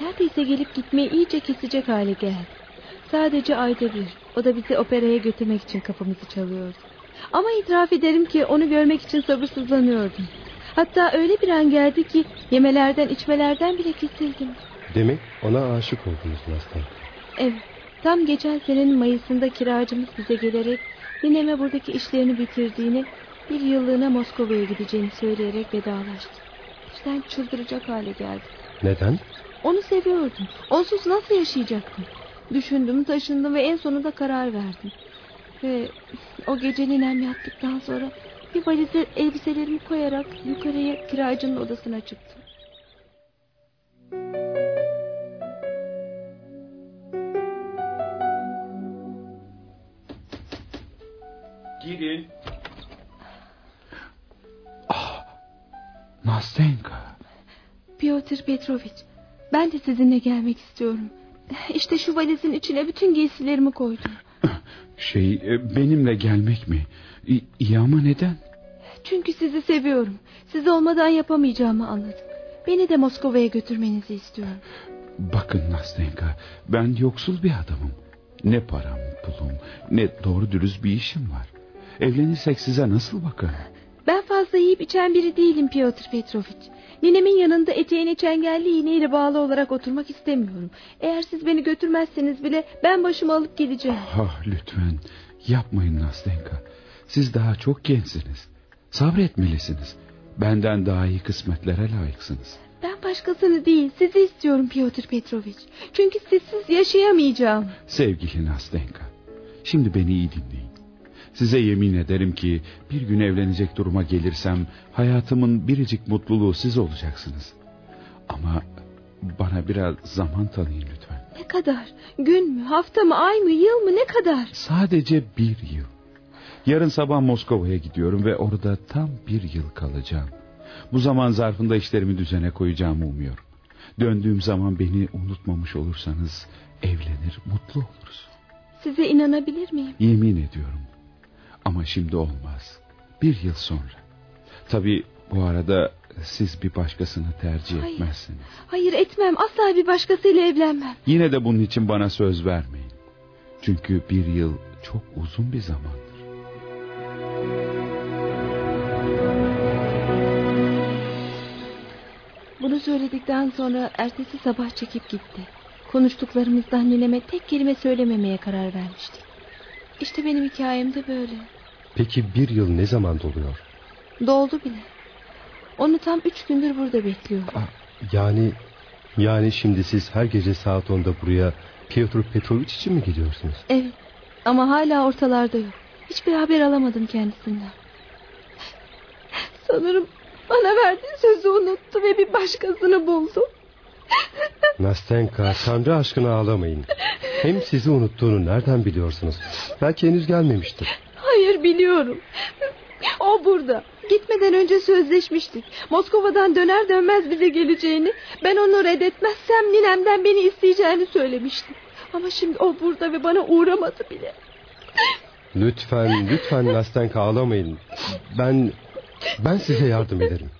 Neredeyse gelip gitmeyi iyice kesecek hale geldi. Sadece ayda bir. O da bizi operaya götürmek için kapımızı çalıyordu. Ama itiraf ederim ki onu görmek için sabırsızlanıyordum. Hatta öyle bir an geldi ki yemelerden içmelerden bile kesildim. Demek ona aşık oldunuz Nastan. Evet. Tam geçen senenin Mayıs'ında kiracımız bize gelerek nineme buradaki işlerini bitirdiğini bir yıllığına Moskova'ya gideceğini söyleyerek vedalaştı. İşten çıldıracak hale geldi. Neden? Onu seviyordum. Onsuz nasıl yaşayacaktım? Düşündüm, taşındım ve en sonunda karar verdim. Ve o gece ninem yattıktan sonra bir valize elbiselerimi koyarak yukarıya kiracının odasına çıktım. Girin. Ah, Nastenka. Piotr Petrovich, ben de sizinle gelmek istiyorum. İşte şu valizin içine bütün giysilerimi koydum. Şey e, benimle gelmek mi? İ- İyi ama neden? Çünkü sizi seviyorum. Siz olmadan yapamayacağımı anladım. Beni de Moskova'ya götürmenizi istiyorum. Bakın Nastenka ben yoksul bir adamım. Ne param pulum ne doğru dürüst bir işim var. Evlenirsek size nasıl bakarım? Ben fazla yiyip içen biri değilim Piotr Petrovich. Ninemin yanında eteğine çengelli iğneyle bağlı olarak oturmak istemiyorum. Eğer siz beni götürmezseniz bile ben başımı alıp gideceğim. Ah lütfen yapmayın Nastenka. Siz daha çok gençsiniz. Sabretmelisiniz. Benden daha iyi kısmetlere layıksınız. Ben başkasını değil sizi istiyorum Piotr Petrovich. Çünkü sizsiz yaşayamayacağım. Sevgili Nastenka. Şimdi beni iyi dinleyin. Size yemin ederim ki bir gün evlenecek duruma gelirsem hayatımın biricik mutluluğu siz olacaksınız. Ama bana biraz zaman tanıyın lütfen. Ne kadar? Gün mü, hafta mı, ay mı, yıl mı ne kadar? Sadece bir yıl. Yarın sabah Moskova'ya gidiyorum ve orada tam bir yıl kalacağım. Bu zaman zarfında işlerimi düzene koyacağımı umuyorum. Döndüğüm zaman beni unutmamış olursanız evlenir, mutlu oluruz. Size inanabilir miyim? Yemin ediyorum. Ama şimdi olmaz. Bir yıl sonra. Tabii bu arada siz bir başkasını tercih Hayır. etmezsiniz. Hayır etmem. Asla bir başkasıyla evlenmem. Yine de bunun için bana söz vermeyin. Çünkü bir yıl çok uzun bir zamandır. Bunu söyledikten sonra ertesi sabah çekip gitti. Konuştuklarımızdan nineme tek kelime söylememeye karar vermiştik. İşte benim hikayem de böyle. Peki bir yıl ne zaman doluyor? Doldu bile. Onu tam üç gündür burada bekliyorum. Ah, Yani yani şimdi siz her gece saat 10'da buraya Piotr Petrovich için mi gidiyorsunuz? Evet ama hala ortalarda yok. Hiçbir haber alamadım kendisinden. Sanırım bana verdiği sözü unuttu ve bir başkasını buldu. Nastenka Tanrı aşkına ağlamayın. Hem sizi unuttuğunu nereden biliyorsunuz? Belki henüz gelmemiştir. Hayır biliyorum. O burada. Gitmeden önce sözleşmiştik. Moskova'dan döner dönmez bize geleceğini... ...ben onu reddetmezsem ninemden beni isteyeceğini söylemiştim. Ama şimdi o burada ve bana uğramadı bile. Lütfen lütfen Nastenka ağlamayın. Ben ben size yardım ederim.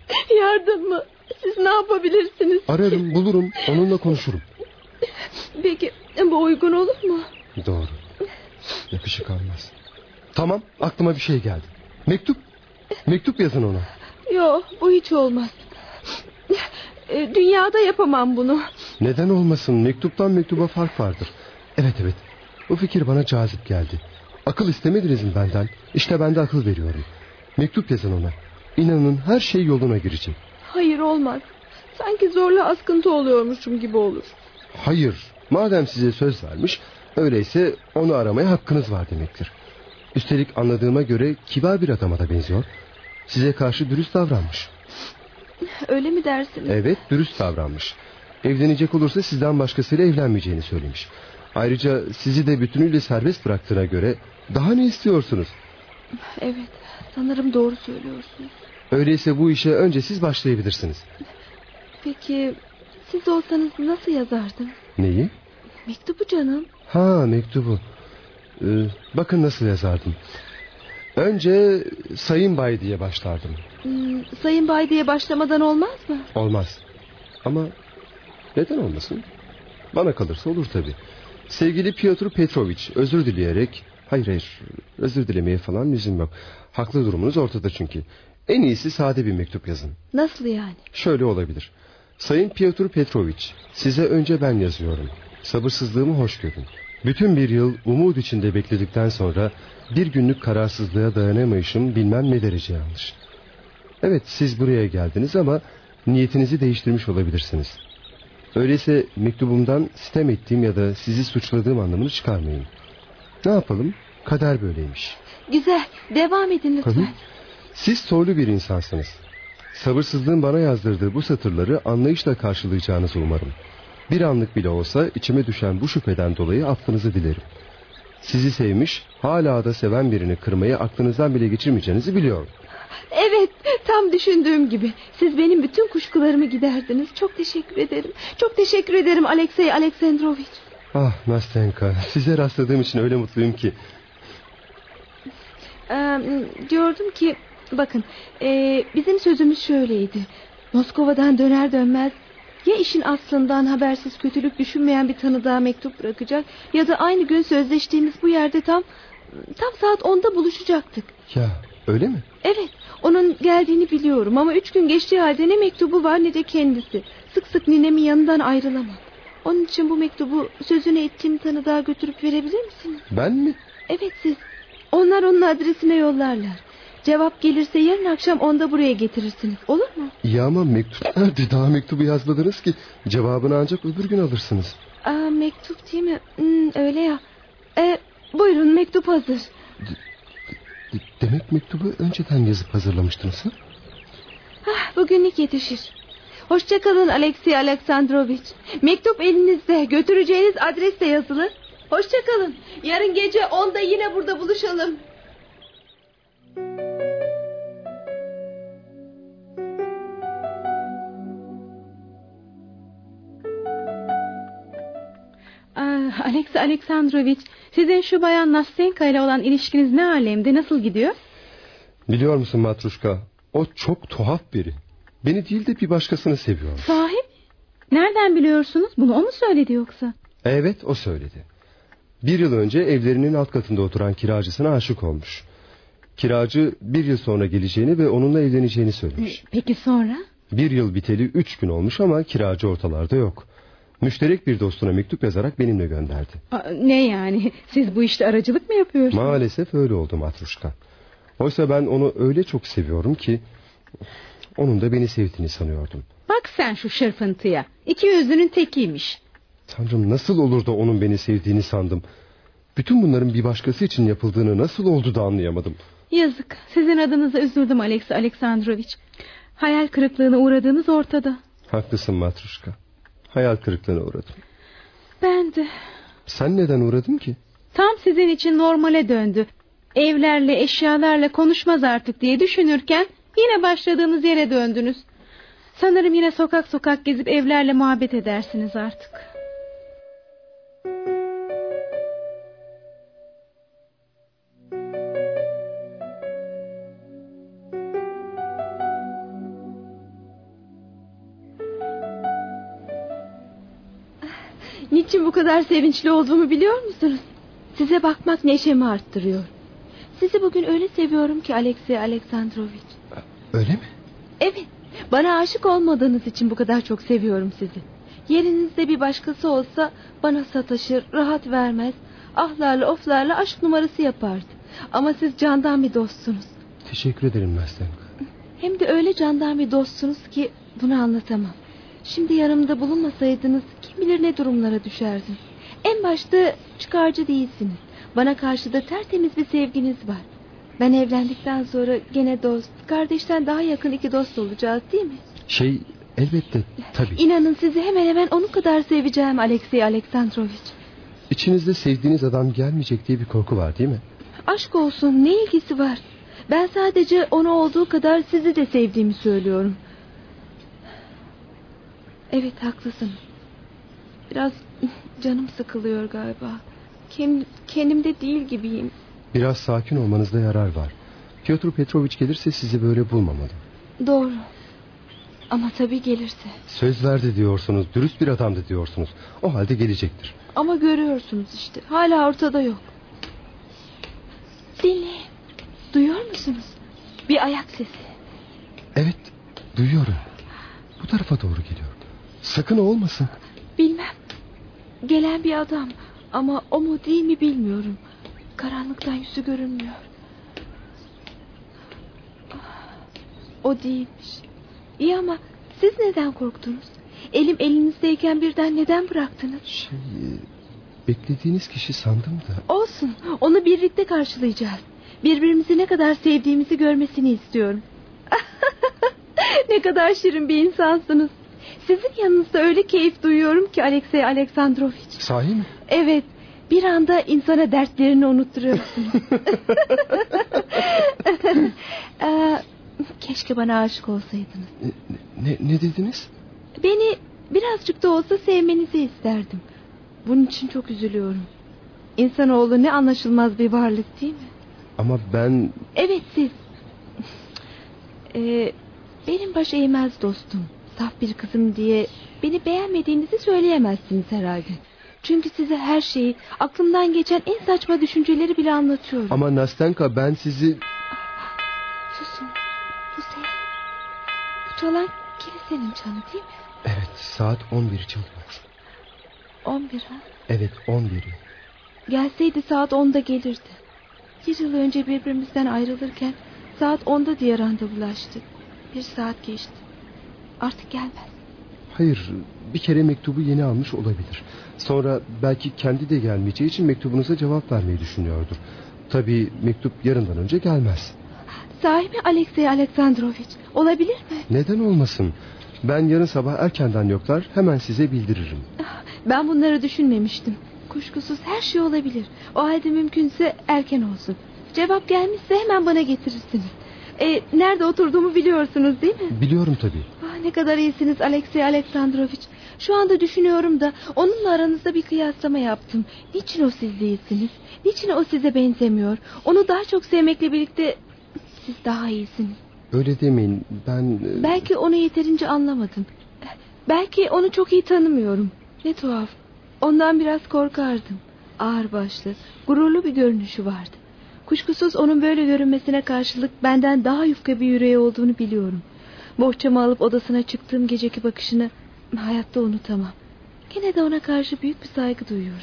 Yardım mı? Siz ne yapabilirsiniz? Ararım bulurum onunla konuşurum. Peki bu uygun olur mu? Doğru. Yakışık almaz. Tamam aklıma bir şey geldi. Mektup. Mektup yazın ona. Yok bu hiç olmaz. E, Dünyada yapamam bunu. Neden olmasın mektuptan mektuba fark vardır. Evet evet bu fikir bana cazip geldi. Akıl istemediniz mi benden? İşte ben de akıl veriyorum. Mektup yazın ona. İnanın her şey yoluna girecek. Hayır olmaz. Sanki zorla askıntı oluyormuşum gibi olur. Hayır madem size söz vermiş öyleyse onu aramaya hakkınız var demektir. Üstelik anladığıma göre kibar bir adama da benziyor. Size karşı dürüst davranmış. Öyle mi dersiniz? Evet dürüst davranmış. Evlenecek olursa sizden başkasıyla evlenmeyeceğini söylemiş. Ayrıca sizi de bütünüyle serbest bıraktığına göre daha ne istiyorsunuz? Evet sanırım doğru söylüyorsunuz. Öyleyse bu işe önce siz başlayabilirsiniz. Peki siz olsanız nasıl yazardınız? Neyi? Mektubu canım. Ha mektubu. Ee, bakın nasıl yazardım. Önce Sayın Bay diye başlardım. Hmm, Sayın Bay diye başlamadan olmaz mı? Olmaz. Ama neden olmasın? Bana kalırsa olur tabi. Sevgili Piotr Petrovic özür dileyerek... Hayır hayır özür dilemeye falan lüzum yok. Haklı durumunuz ortada çünkü. En iyisi sade bir mektup yazın. Nasıl yani? Şöyle olabilir. Sayın Piotr Petrovic size önce ben yazıyorum. Sabırsızlığımı hoş görün. Bütün bir yıl umut içinde bekledikten sonra bir günlük kararsızlığa dayanamayışım bilmem ne derece yanlış. Evet siz buraya geldiniz ama niyetinizi değiştirmiş olabilirsiniz. Öyleyse mektubumdan sitem ettiğim ya da sizi suçladığım anlamını çıkarmayın. Ne yapalım? Kader böyleymiş. Güzel devam edin lütfen. Tabii. Siz soylu bir insansınız. Sabırsızlığın bana yazdırdığı bu satırları anlayışla karşılayacağınızı umarım. Bir anlık bile olsa içime düşen bu şüpheden dolayı affınızı dilerim. Sizi sevmiş, hala da seven birini kırmayı aklınızdan bile geçirmeyeceğinizi biliyorum. Evet tam düşündüğüm gibi. Siz benim bütün kuşkularımı giderdiniz. Çok teşekkür ederim. Çok teşekkür ederim Alexey Aleksandrovich. Ah Nastenka, size rastladığım için öyle mutluyum ki. Ee, diyordum ki bakın e, bizim sözümüz şöyleydi. Moskova'dan döner dönmez ya işin aslından habersiz kötülük düşünmeyen bir tanıdığa mektup bırakacak ya da aynı gün sözleştiğimiz bu yerde tam tam saat 10'da buluşacaktık. Ya öyle mi? Evet onun geldiğini biliyorum ama üç gün geçtiği halde ne mektubu var ne de kendisi. Sık sık ninemin yanından ayrılamam. Onun için bu mektubu sözünü ettiğim tanıdığa götürüp verebilir misiniz? Ben mi? Evet siz. Onlar onun adresine yollarlar. Cevap gelirse yarın akşam onda buraya getirirsiniz. Olur mu? İyi ama mektup nerede? Daha mektubu yazmadınız ki. Cevabını ancak öbür gün alırsınız. Aa, mektup değil mi? Hmm, öyle ya. Ee, buyurun mektup hazır. De- demek mektubu önceden yazıp hazırlamıştınız ha? Ah, bugünlük yetişir. Hoşçakalın Alexey Aleksandrovich. Mektup elinizde. Götüreceğiniz adres de yazılı. Hoşçakalın. Yarın gece onda yine burada buluşalım. Ah, Alex Aleksandrovich, sizin şu bayan Nastenka ile olan ilişkiniz ne alemde, nasıl gidiyor? Biliyor musun Matruşka? O çok tuhaf biri. Beni değil de bir başkasını seviyor. Sahi? Nereden biliyorsunuz? Bunu o mu söyledi yoksa? Evet o söyledi. Bir yıl önce evlerinin alt katında oturan kiracısına aşık olmuş. Kiracı bir yıl sonra geleceğini ve onunla evleneceğini söylemiş. Peki sonra? Bir yıl biteli üç gün olmuş ama kiracı ortalarda yok. Müşterek bir dostuna mektup yazarak benimle gönderdi. Aa, ne yani? Siz bu işte aracılık mı yapıyorsunuz? Maalesef öyle oldu Matruşka. Oysa ben onu öyle çok seviyorum ki... ...onun da beni sevdiğini sanıyordum. Bak sen şu şırfıntıya. İki yüzlünün tekiymiş. Tanrım nasıl olur da onun beni sevdiğini sandım. Bütün bunların bir başkası için yapıldığını nasıl oldu da anlayamadım. Yazık. Sizin adınıza üzüldüm Alex Aleksandrovich. Hayal kırıklığına uğradığınız ortada. Haklısın Matruşka. Hayal kırıklığına uğradım. Ben de. Sen neden uğradın ki? Tam sizin için normale döndü. Evlerle, eşyalarla konuşmaz artık diye düşünürken yine başladığınız yere döndünüz. Sanırım yine sokak sokak gezip evlerle muhabbet edersiniz artık. Niçin bu kadar sevinçli olduğumu biliyor musunuz? Size bakmak neşemi arttırıyor. Sizi bugün öyle seviyorum ki Alexey Aleksandrovich. Öyle mi? Evet. Bana aşık olmadığınız için bu kadar çok seviyorum sizi. Yerinizde bir başkası olsa bana sataşır, rahat vermez. Ahlarla oflarla aşk numarası yapardı. Ama siz candan bir dostsunuz. Teşekkür ederim Nastenka. Hem de öyle candan bir dostsunuz ki bunu anlatamam. Şimdi yanımda bulunmasaydınız bilir ne durumlara düşerdim. En başta çıkarcı değilsiniz. Bana karşı da tertemiz bir sevginiz var. Ben evlendikten sonra gene dost, kardeşten daha yakın iki dost olacağız değil mi? Şey elbette tabii. İnanın sizi hemen hemen onun kadar seveceğim Alexey Aleksandrovich. İçinizde sevdiğiniz adam gelmeyecek diye bir korku var değil mi? Aşk olsun ne ilgisi var? Ben sadece onu olduğu kadar sizi de sevdiğimi söylüyorum. Evet haklısın. Biraz canım sıkılıyor galiba. Kend, kendimde değil gibiyim. Biraz sakin olmanızda yarar var. Piotr Petrovich gelirse sizi böyle bulmamalı. Doğru. Ama tabii gelirse. Söz verdi diyorsunuz, dürüst bir adamdı diyorsunuz. O halde gelecektir. Ama görüyorsunuz işte. Hala ortada yok. Dinleyin. Duyuyor musunuz? Bir ayak sesi. Evet, duyuyorum. Bu tarafa doğru geliyor. Sakın olmasın. Bilmem. Gelen bir adam. Ama o mu değil mi bilmiyorum. Karanlıktan yüzü görünmüyor. O değilmiş. İyi ama siz neden korktunuz? Elim elinizdeyken birden neden bıraktınız? Şey, beklediğiniz kişi sandım da. Olsun. Onu birlikte karşılayacağız. Birbirimizi ne kadar sevdiğimizi görmesini istiyorum. ne kadar şirin bir insansınız. Sizin yanınızda öyle keyif duyuyorum ki Alexey Aleksandrovich. Sahi mi? Evet. Bir anda insana dertlerini unutturuyorsunuz. ee, keşke bana aşık olsaydınız. Ne, ne, ne dediniz? Beni birazcık da olsa sevmenizi isterdim. Bunun için çok üzülüyorum. İnsanoğlu ne anlaşılmaz bir varlık değil mi? Ama ben... Evet siz. Ee, benim baş eğmez dostum. Saf bir kızım diye beni beğenmediğinizi söyleyemezsiniz herhalde. Çünkü size her şeyi, aklımdan geçen en saçma düşünceleri bile anlatıyorum. Ama Nastenka ben sizi... Susun. Bu ses. Bu çalan kilisenin çanı değil mi? Evet saat 11 çalıyor. 11 ha? Evet 11'i. Gelseydi saat 10'da gelirdi. Bir yıl önce birbirimizden ayrılırken saat 10'da diye randevulaştık. Bir saat geçti. Artık gelmez. Hayır bir kere mektubu yeni almış olabilir. Sonra belki kendi de gelmeyeceği için mektubunuza cevap vermeyi düşünüyordur. Tabii mektup yarından önce gelmez. Sahi mi Alexey Aleksandrovich? Olabilir mi? Neden olmasın? Ben yarın sabah erkenden yoklar hemen size bildiririm. Ben bunları düşünmemiştim. Kuşkusuz her şey olabilir. O halde mümkünse erken olsun. Cevap gelmişse hemen bana getirirsiniz. E, nerede oturduğumu biliyorsunuz değil mi? Biliyorum tabii. Ah, ne kadar iyisiniz Alexey Aleksandrovich. Şu anda düşünüyorum da onunla aranızda bir kıyaslama yaptım. Niçin o siz değilsiniz? Niçin o size benzemiyor? Onu daha çok sevmekle birlikte siz daha iyisiniz. Öyle demeyin ben... e, Belki onu yeterince anlamadım. Belki onu çok iyi tanımıyorum. Ne tuhaf. Ondan biraz korkardım. Ağır başlı, gururlu bir görünüşü vardı. Kuşkusuz onun böyle görünmesine karşılık benden daha yufka bir yüreği olduğunu biliyorum. Bohçamı alıp odasına çıktığım geceki bakışını hayatta unutamam. Gene de ona karşı büyük bir saygı duyuyorum.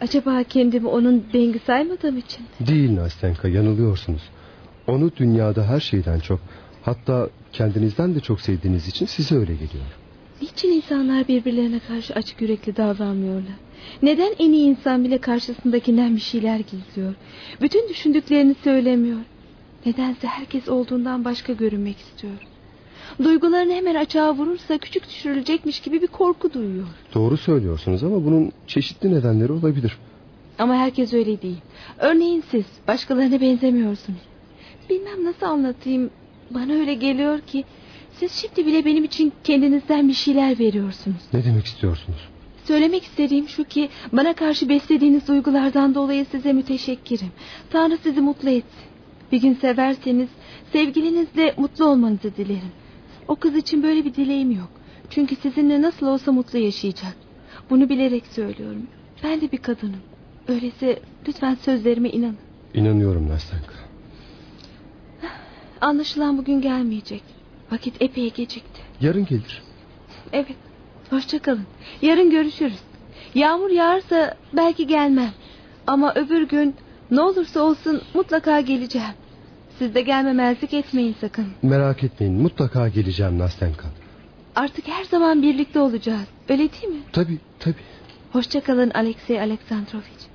Acaba kendimi onun dengi saymadığım için? Değil Nastenka yanılıyorsunuz. Onu dünyada her şeyden çok hatta kendinizden de çok sevdiğiniz için size öyle geliyor. Niçin insanlar birbirlerine karşı açık yürekli davranmıyorlar? Neden en iyi insan bile karşısındakinden bir şeyler gizliyor? Bütün düşündüklerini söylemiyor. Nedense herkes olduğundan başka görünmek istiyor. Duygularını hemen açığa vurursa küçük düşürülecekmiş gibi bir korku duyuyor. Doğru söylüyorsunuz ama bunun çeşitli nedenleri olabilir. Ama herkes öyle değil. Örneğin siz başkalarına benzemiyorsunuz. Bilmem nasıl anlatayım. Bana öyle geliyor ki siz şimdi bile benim için kendinizden bir şeyler veriyorsunuz. Ne demek istiyorsunuz? Söylemek istediğim şu ki bana karşı beslediğiniz duygulardan dolayı size müteşekkirim. Tanrı sizi mutlu etsin. Bir gün severseniz sevgilinizle mutlu olmanızı dilerim. O kız için böyle bir dileğim yok. Çünkü sizinle nasıl olsa mutlu yaşayacak. Bunu bilerek söylüyorum. Ben de bir kadınım. Öyleyse lütfen sözlerime inanın. İnanıyorum Nastenka. Anlaşılan bugün gelmeyecek. Vakit epey gecikti. Yarın gelir. Evet. Hoşçakalın. Yarın görüşürüz. Yağmur yağarsa belki gelmem. Ama öbür gün ne olursa olsun mutlaka geleceğim. Siz de gelmemezlik etmeyin sakın. Merak etmeyin mutlaka geleceğim Nastenka. Artık her zaman birlikte olacağız. Öyle değil mi? Tabii tabii. Hoşçakalın Alexey Aleksandrovich.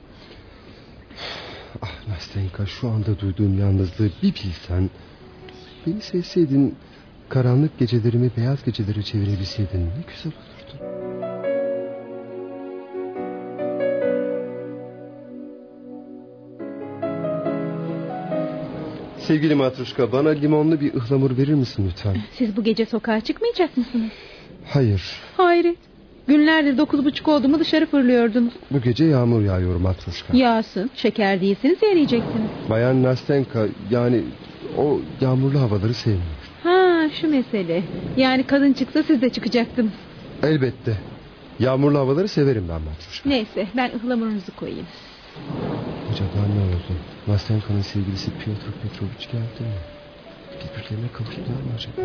Ah Nastenka şu anda duyduğum yalnızlığı bir bilsen. Beni sevseydin karanlık gecelerimi beyaz gecelere çevirebilseydin ne güzel olurdu. Sevgili Matruşka bana limonlu bir ıhlamur verir misin lütfen? Siz bu gece sokağa çıkmayacak mısınız? Hayır Hayret. Günlerdir dokuz buçuk oldu mu dışarı fırlıyordunuz. bu gece yağmur yağıyor Matruşka. Yağsın, şeker değilsiniz yiyeceksiniz. Bayan Nastenka yani o yağmurlu havaları sevmiyor. Şu mesele. Yani kadın çıksa siz de çıkacaktınız. Elbette. Yağmurlu havaları severim ben Matruşka. Neyse ben ıhlamurunuzu koyayım. Acaba ne oldu? Nastenka'nın sevgilisi Piotr Petrovich geldi mi? Birbirlerine kavuştular mı acaba?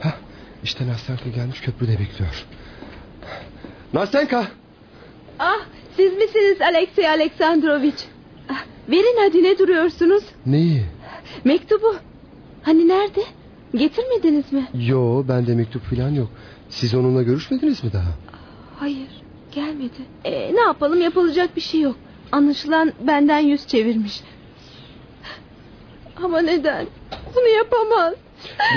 Hah, işte Nastenka gelmiş köprüde bekliyor. Nastenka! Ah siz misiniz Alexey Aleksandrovich? Ah, verin hadi ne duruyorsunuz? Neyi? Mektubu. Hani nerede? Getirmediniz mi? Yo bende mektup falan yok. Siz onunla görüşmediniz mi daha? Hayır gelmedi. Ee, ne yapalım yapılacak bir şey yok. Anlaşılan benden yüz çevirmiş. Ama neden? Bunu yapamaz.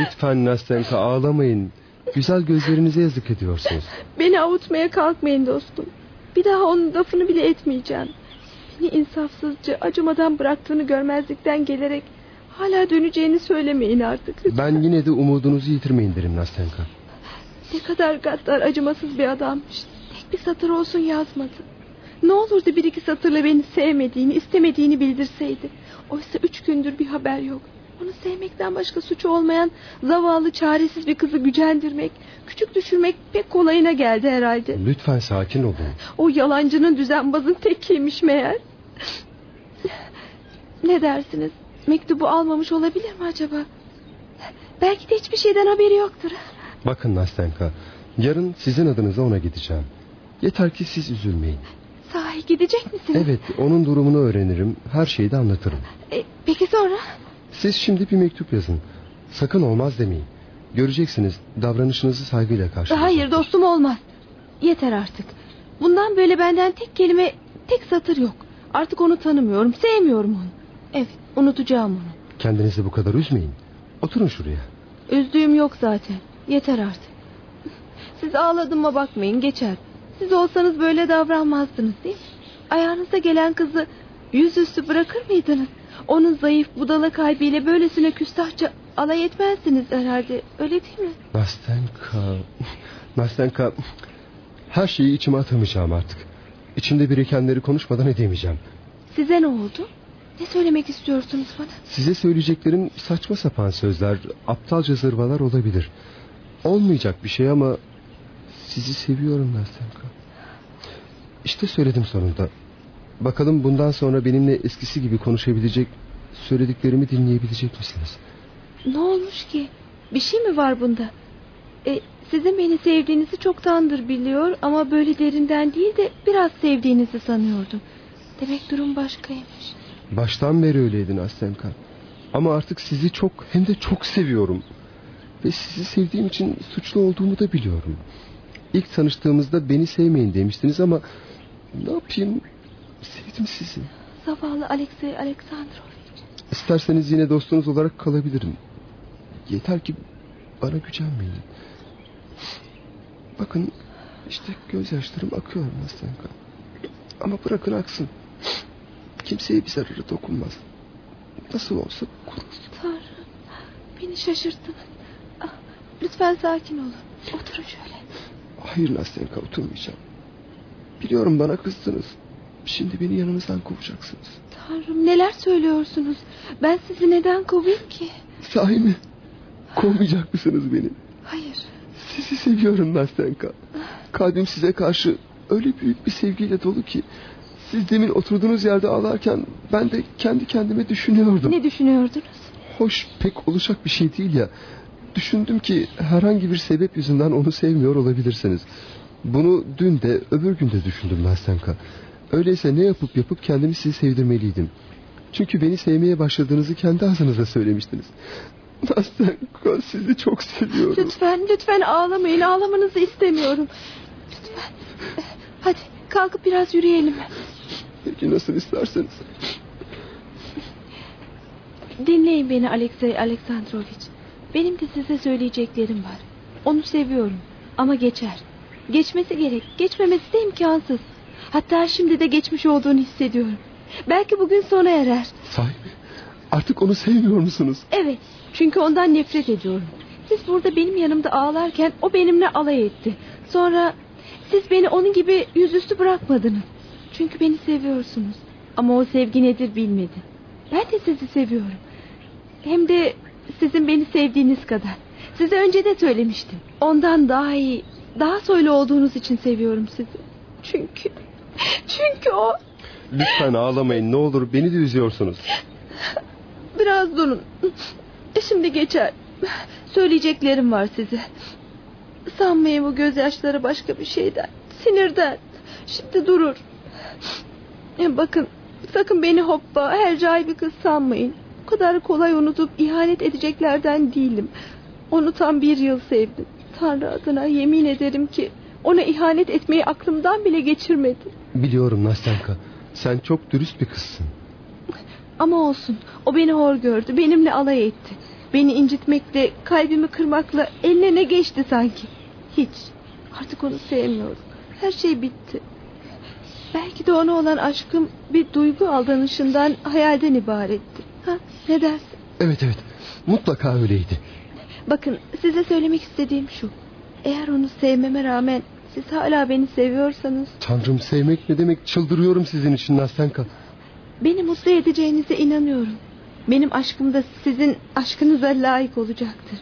Lütfen Nastenka ağlamayın. Güzel gözlerinize yazık ediyorsunuz. Beni avutmaya kalkmayın dostum. Bir daha onun lafını bile etmeyeceğim. Beni insafsızca acımadan bıraktığını görmezlikten gelerek hala döneceğini söylemeyin artık. lütfen. Ben yine de umudunuzu yitirmeyin derim Nastenka. Ne kadar gaddar acımasız bir adammış. Tek bir satır olsun yazmadı. Ne olurdu bir iki satırla beni sevmediğini, istemediğini bildirseydi. Oysa üç gündür bir haber yok. Onu sevmekten başka suçu olmayan zavallı çaresiz bir kızı gücendirmek, küçük düşürmek pek kolayına geldi herhalde. Lütfen sakin olun. O yalancının düzenbazın tekiymiş meğer. Ne dersiniz? Mektubu almamış olabilir mi acaba? Belki de hiçbir şeyden haberi yoktur. Bakın Nastenka. Yarın sizin adınıza ona gideceğim. Yeter ki siz üzülmeyin. Sahi gidecek misiniz? Evet onun durumunu öğrenirim. Her şeyi de anlatırım. E, peki sonra? Siz şimdi bir mektup yazın. Sakın olmaz demeyin. Göreceksiniz davranışınızı saygıyla karşılayacaktır. Hayır dostum olmaz. Yeter artık. Bundan böyle benden tek kelime, tek satır yok. Artık onu tanımıyorum, sevmiyorum onu. Evet, unutacağım onu. Kendinizi bu kadar üzmeyin. Oturun şuraya. Üzdüğüm yok zaten. Yeter artık. Siz ağladığıma bakmayın, geçer. Siz olsanız böyle davranmazdınız değil mi? Ayağınıza gelen kızı yüzüstü bırakır mıydınız? Onun zayıf budala kalbiyle böylesine küstahça alay etmezdiniz herhalde. Öyle değil mi? Nastenka. Nastenka. Her şeyi içime atamayacağım artık. İçimde birikenleri konuşmadan edemeyeceğim. Size ne oldu? Ne söylemek istiyorsunuz bana? Size söyleyeceklerim saçma sapan sözler, aptalca zırvalar olabilir. Olmayacak bir şey ama sizi seviyorum Nastenka. İşte söyledim sonunda. Bakalım bundan sonra benimle eskisi gibi konuşabilecek, söylediklerimi dinleyebilecek misiniz? Ne olmuş ki? Bir şey mi var bunda? E, sizin beni sevdiğinizi çoktandır biliyor ama böyle derinden değil de biraz sevdiğinizi sanıyordum. Demek durum başkaymış. Baştan beri öyleydin Nastenka. Ama artık sizi çok hem de çok seviyorum. Ve sizi sevdiğim için suçlu olduğumu da biliyorum. İlk tanıştığımızda beni sevmeyin demiştiniz ama ne yapayım? Sevdim sizi. Zavallı Alexey Aleksandrovich. İsterseniz yine dostunuz olarak kalabilirim. Yeter ki bana gücenmeyin. Bakın işte gözyaşlarım akıyor Nastenka. Ama bırakın aksın. Kimseye bir zararı dokunmaz. Nasıl olsa kurur. Tanrım beni şaşırttınız. Ah, lütfen sakin olun. Oturun şöyle. Hayır Nastenka oturmayacağım. Biliyorum bana kızdınız. Şimdi beni yanınızdan kovacaksınız. Tanrım neler söylüyorsunuz? Ben sizi neden kovayım ki? Sahi mi? Kovmayacak mısınız beni? Hayır. Sizi seviyorum Nastenka. Kalbim size karşı öyle büyük bir sevgiyle dolu ki... ...siz demin oturduğunuz yerde ağlarken... ...ben de kendi kendime düşünüyordum. Ne düşünüyordunuz? Hoş pek olacak bir şey değil ya. Düşündüm ki herhangi bir sebep yüzünden onu sevmiyor olabilirsiniz. Bunu dün de öbür gün de düşündüm Nastenka. Öyleyse ne yapıp yapıp kendimi sizi sevdirmeliydim. Çünkü beni sevmeye başladığınızı kendi ağzınızla söylemiştiniz. Nastenka sizi çok seviyorum. Lütfen lütfen ağlamayın ağlamanızı istemiyorum. Lütfen. Hadi kalkıp biraz yürüyelim. Peki nasıl isterseniz. Dinleyin beni Alexey Aleksandrovich. Benim de size söyleyeceklerim var. Onu seviyorum ama geçer. Geçmesi gerek. Geçmemesi de imkansız. Hatta şimdi de geçmiş olduğunu hissediyorum. Belki bugün sona erer. Sahi mi? Artık onu sevmiyor musunuz? Evet. Çünkü ondan nefret ediyorum. Siz burada benim yanımda ağlarken o benimle alay etti. Sonra siz beni onun gibi yüzüstü bırakmadınız. Çünkü beni seviyorsunuz. Ama o sevgi nedir bilmedi. Ben de sizi seviyorum. Hem de sizin beni sevdiğiniz kadar. Size önce de söylemiştim. Ondan daha iyi, daha soylu olduğunuz için seviyorum sizi. Çünkü, çünkü o Lütfen ağlamayın ne olur beni de üzüyorsunuz. Biraz durun. Şimdi geçer. Söyleyeceklerim var size. Sanmayın bu gözyaşları başka bir şeyden. Sinirden. Şimdi durur. E, Bakın sakın beni hoppa hercai bir kız sanmayın. O kadar kolay unutup ihanet edeceklerden değilim. Onu tam bir yıl sevdim. Tanrı adına yemin ederim ki ona ihanet etmeyi aklımdan bile geçirmedim. Biliyorum Nastenka. Sen çok dürüst bir kızsın. Ama olsun. O beni hor gördü. Benimle alay etti. Beni incitmekle, kalbimi kırmakla eline ne geçti sanki. Hiç. Artık onu sevmiyorum. Her şey bitti. Belki de ona olan aşkım bir duygu aldanışından, hayalden ibaretti. Ha, ne dersin? Evet evet mutlaka öyleydi. Bakın size söylemek istediğim şu. Eğer onu sevmeme rağmen siz hala beni seviyorsanız Tanrım sevmek ne demek çıldırıyorum sizin için Nastenka. beni mutlu edeceğinize inanıyorum. Benim aşkım da sizin aşkınıza layık olacaktır.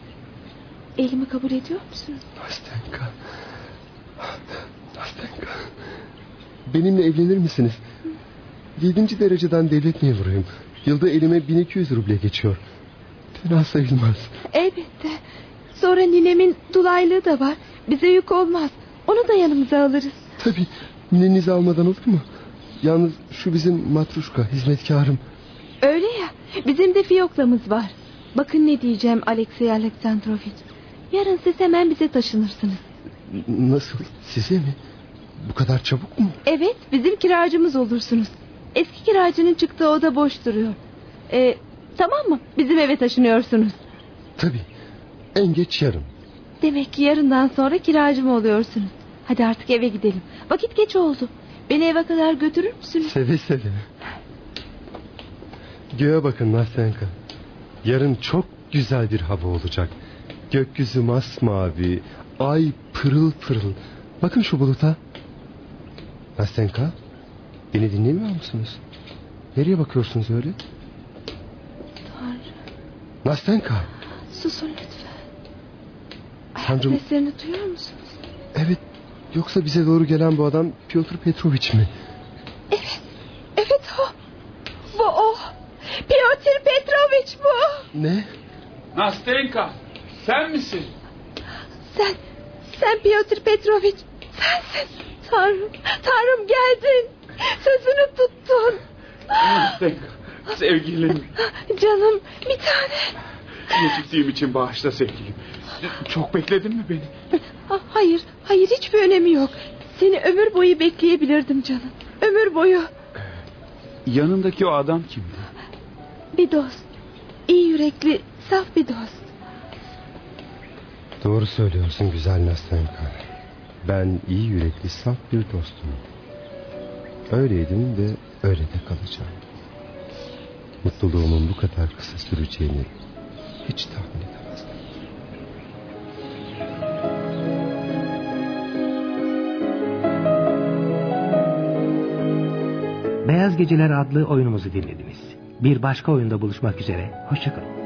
Elimi kabul ediyor musunuz? Nastenka. Nastenka. Benimle evlenir misiniz? Yedinci dereceden devlet memuruyum. Yılda elime 1200 ruble geçiyor. Fena sayılmaz. Elbette. Sonra ninemin dulaylığı da var. Bize yük olmaz. Onu da yanımıza alırız. Tabii ninenizi almadan olur mu? Yalnız şu bizim matruşka hizmetkarım. Öyle ya. Bizim de fiyoklamız var. Bakın ne diyeceğim Alexey Aleksandrovich. Yarın siz hemen bize taşınırsınız. Nasıl size mi? Bu kadar çabuk mu? Evet bizim kiracımız olursunuz. Eski kiracının çıktığı oda boş duruyor. Ee, tamam mı? Bizim eve taşınıyorsunuz. Tabii en geç yarın. Demek ki yarından sonra kiracım oluyorsunuz. Hadi artık eve gidelim. Vakit geç oldu. Beni eve kadar götürür müsünüz? Seve seve. Göğe bakın Nastenka. Yarın çok güzel bir hava olacak. Gökyüzü masmavi, ay pırıl pırıl. Bakın şu buluta. Nastenka, beni dinlemiyor musunuz? Nereye bakıyorsunuz öyle? Tanrım Nastenka, susun lütfen. Tanrım- seslerini duyuyor musunuz? evet yoksa bize doğru gelen bu adam Piotr Petrovich mi? Evet. Evet o. Bu o. Piotr Petrovich bu. Ne? Nastenka sen misin? Sen, sen Piotr Petrovich. Sensin. Tanrım, Tanrım geldin. Sözünü tuttun. Nastenka sevgilim. Canım bir tane. Geciktiğim için bağışla sevgilim. Çok bekledin mi beni? Ha, Hayır, hayır hiçbir önemi yok. Seni ömür boyu bekleyebilirdim canım. Ömür boyu. Yanındaki o adam kimdi? Bir dost. İyi yürekli, saf bir dost. Doğru söylüyorsun güzel Nastenka. Ben iyi yürekli saf bir dostum. Öyleydim ve öyle de kalacağım. Mutluluğumun bu kadar kısa süreceğini hiç tahmin edemezdim. Beyaz Geceler adlı oyunumuzu dinlediniz. Bir başka oyunda buluşmak üzere. Hoşçakalın.